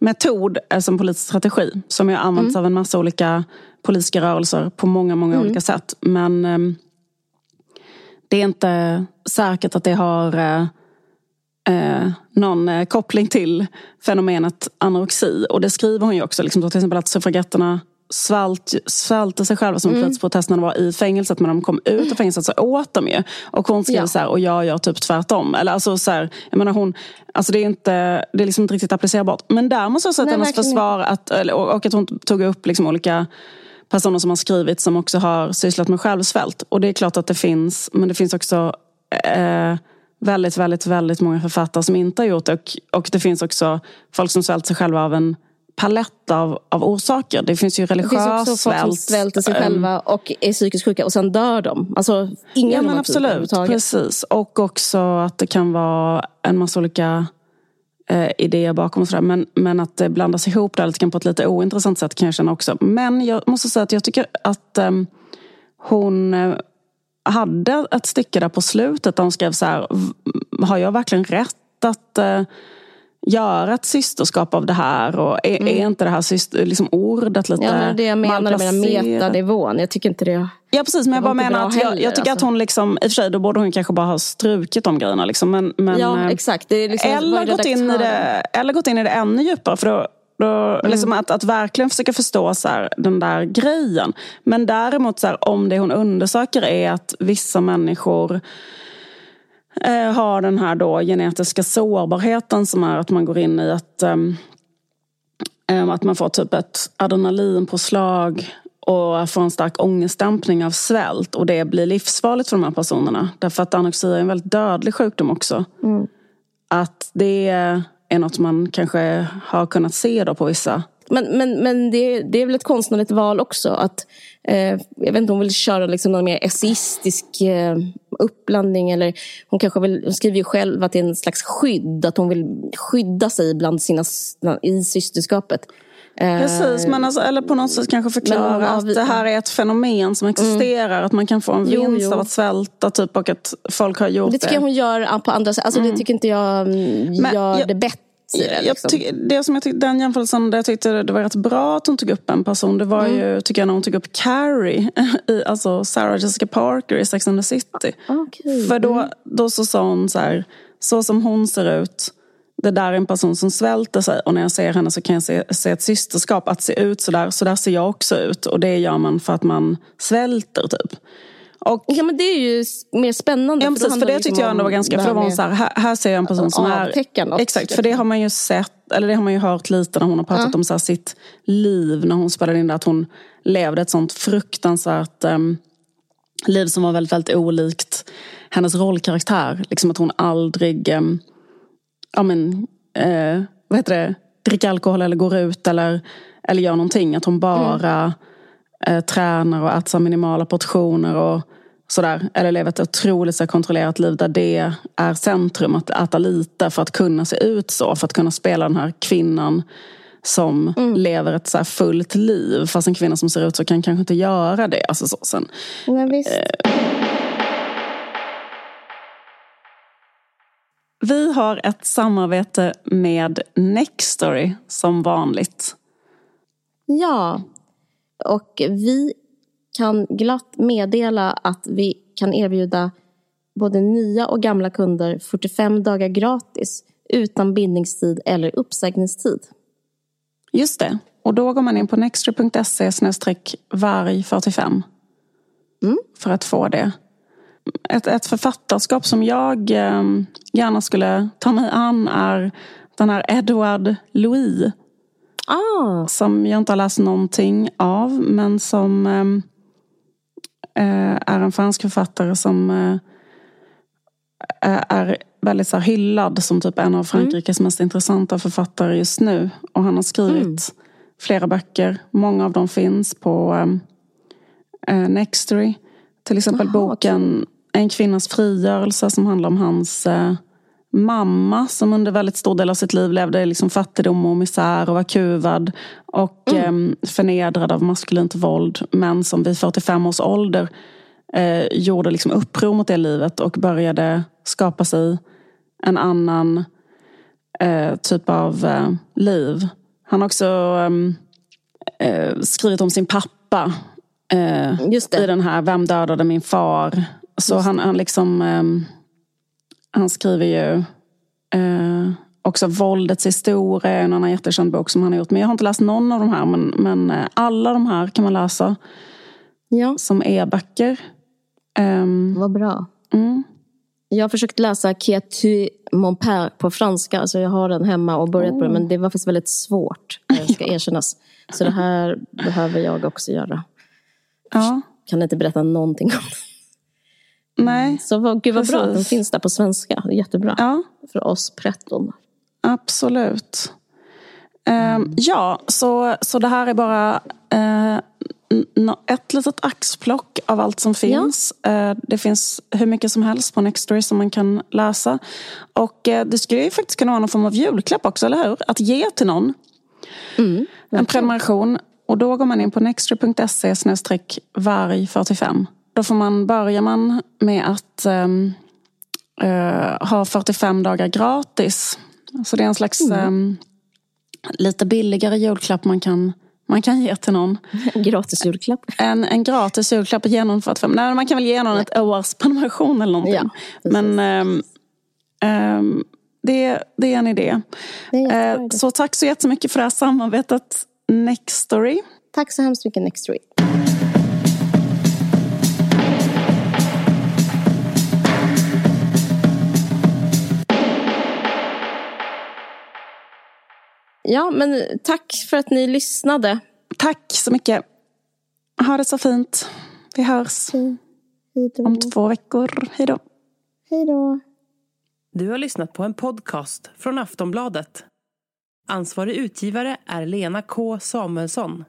metod som politisk strategi som ju används mm. av en massa olika politiska rörelser på många, många mm. olika sätt. Men eh, det är inte säkert att det har eh, eh någon eh, koppling till fenomenet anorexi. Och det skriver hon ju också, liksom, till exempel att suffragetterna svalt, svalte sig själva som mm. de var i fängelset men när de kom ut ur fängelset så åt de ju. Och hon skriver ja. så här, och jag gör typ tvärtom. Eller alltså så här, jag menar hon, alltså det är inte, det är liksom inte riktigt applicerbart. Men där måste jag säga att hennes försvar, att, och att hon tog upp liksom olika personer som har skrivit som också har sysslat med självsvält. Och det är klart att det finns, men det finns också eh, väldigt, väldigt, väldigt många författare som inte har gjort det. Och, och det finns också folk som svält sig själva av en palett av, av orsaker. Det finns ju religiös svält. Det finns också folk som svälter sig själva och är psykiskt sjuka och sen dör de. Alltså, ingen ja, men absolut. Precis. Och också att det kan vara en massa olika eh, idéer bakom och sådär. Men, men att det blandas ihop där lite grann på ett lite ointressant sätt kan jag känna också. Men jag måste säga att jag tycker att eh, hon eh, hade ett stycke där på slutet där hon skrev så här. Har jag verkligen rätt att eh, göra ett systerskap av det här? Och är, mm. är inte det här syster, liksom ordet lite Ja, men det jag menar med metanivån. Jag tycker inte det Ja precis, men jag bara menar att jag, jag, tycker alltså. att hon liksom, i och för sig då borde hon kanske bara ha strukit de grejerna. Liksom, men, men, ja eh, exakt. Liksom eller, gått in i det, eller gått in i det ännu djupare. För då, då, mm. liksom att, att verkligen försöka förstå så här, den där grejen. Men däremot så här, om det hon undersöker är att vissa människor eh, har den här då genetiska sårbarheten som är att man går in i ett um, att man får typ ett adrenalinpåslag och får en stark ångestdämpning av svält och det blir livsfarligt för de här personerna. Därför att anorexi är en väldigt dödlig sjukdom också. Mm. Att det är något man kanske har kunnat se då på vissa men, men, men det, det är väl ett konstnärligt val också. Att, eh, jag vet inte, hon vill köra liksom någon mer essayistisk eh, uppblandning. Eller hon kanske vill, hon skriver ju själv att det är en slags skydd. Att hon vill skydda sig bland sina, i systerskapet. Precis, men alltså, eller på något sätt kanske förklara men, att det här är ett fenomen som existerar. Mm. Att man kan få en vinst jo, jo. av att svälta typ, och att folk har gjort det. Det tycker jag hon gör på andra sätt. Alltså, mm. Det tycker inte jag mm, gör jag, det bättre. Det, liksom. tyck, det som jag tyckte, den jämförelsen där jag tyckte det var rätt bra att hon tog upp en person. Det var mm. ju, tycker jag, när hon tog upp Carrie. I, alltså Sarah Jessica Parker i Sex and the City. Okay. För då, mm. då så sa hon så här, så som hon ser ut det där är en person som svälter sig och när jag ser henne så kan jag se, se ett systerskap. Att se ut så där, så där ser jag också ut. Och det gör man för att man svälter typ. Och, ja men det är ju mer spännande. Ja, precis, för, för det liksom tyckte jag ändå var ganska... För det var så här, här, här, ser jag en person som är... Exakt, för det har man ju sett, eller det har man ju hört lite när hon har pratat ja. om så här, sitt liv. När hon spelade in det, att hon levde ett sånt fruktansvärt um, liv som var väldigt, väldigt olikt hennes rollkaraktär. Liksom att hon aldrig... Um, ja, men, eh, vad heter det, dricker alkohol eller går ut eller, eller gör någonting. Att hon bara mm. tränar och äter minimala portioner och sådär. Eller lever ett otroligt så kontrollerat liv där det är centrum. Att äta lite för att kunna se ut så. För att kunna spela den här kvinnan som mm. lever ett så fullt liv. Fast en kvinna som ser ut så kan kanske inte göra det. Alltså så, sen, ja, visst. Eh, Vi har ett samarbete med Nextory som vanligt. Ja, och vi kan glatt meddela att vi kan erbjuda både nya och gamla kunder 45 dagar gratis utan bindningstid eller uppsägningstid. Just det, och då går man in på nextory.se varg45 mm. för att få det ett, ett författarskap som jag eh, gärna skulle ta mig an är den här Edward Louis. Ah. Som jag inte har läst någonting av men som eh, är en fransk författare som eh, eh, är väldigt så hyllad som typ en av Frankrikes mm. mest intressanta författare just nu. Och han har skrivit mm. flera böcker. Många av dem finns på um, uh, Nextory. Till exempel Aha, boken okay. En kvinnas frigörelse som handlar om hans uh, mamma som under väldigt stor del av sitt liv levde i liksom fattigdom och misär och var kuvad och mm. eh, förnedrad av maskulint våld. Men som vid 45 års ålder eh, gjorde liksom uppror mot det livet och började skapa sig en annan eh, typ av eh, liv. Han har också ehm, eh, skrivit om sin pappa eh, i den här Vem dödade min far? Så han, han liksom ehm, han skriver ju eh, också Våldets historia, en annan jättekänd bok som han har gjort. Men jag har inte läst någon av de här. Men, men eh, alla de här kan man läsa ja. som e-böcker. Um, Vad bra. Mm. Jag har försökt läsa Qui tu mon père på franska. Alltså jag har den hemma och börjat oh. på den. Men det var faktiskt väldigt svårt. Det ska erkännas. Så det här behöver jag också göra. Ja. Kan inte berätta någonting om det. Nej, Så vad, gud vad precis. bra att den finns där på svenska. Jättebra. Ja. För oss pretton. Absolut. Um, ja, så, så det här är bara uh, ett litet axplock av allt som finns. Ja. Uh, det finns hur mycket som helst på Nextory som man kan läsa. Och uh, det skulle ju faktiskt kunna vara någon form av julklapp också, eller hur? Att ge till någon. Mm, en prenumeration. Och då går man in på nextory.se varg45. Då får man, börjar man med att um, uh, ha 45 dagar gratis. Så det är en slags mm. um, lite billigare julklapp man kan, man kan ge till någon. En gratis julklapp? En, en gratis julklapp genom 45. Nej, man kan väl ge någon ett års prenumeration eller någonting. Ja, Men um, um, det, det är en idé. Är uh, så tack så jättemycket för det här samarbetet Nextory. Tack så hemskt mycket Nextory. Ja, men tack för att ni lyssnade. Tack så mycket. Ha det så fint. Vi hörs Hej. om två veckor. Hej då. Hej då. Du har lyssnat på en podcast från Aftonbladet. Ansvarig utgivare är Lena K Samuelsson.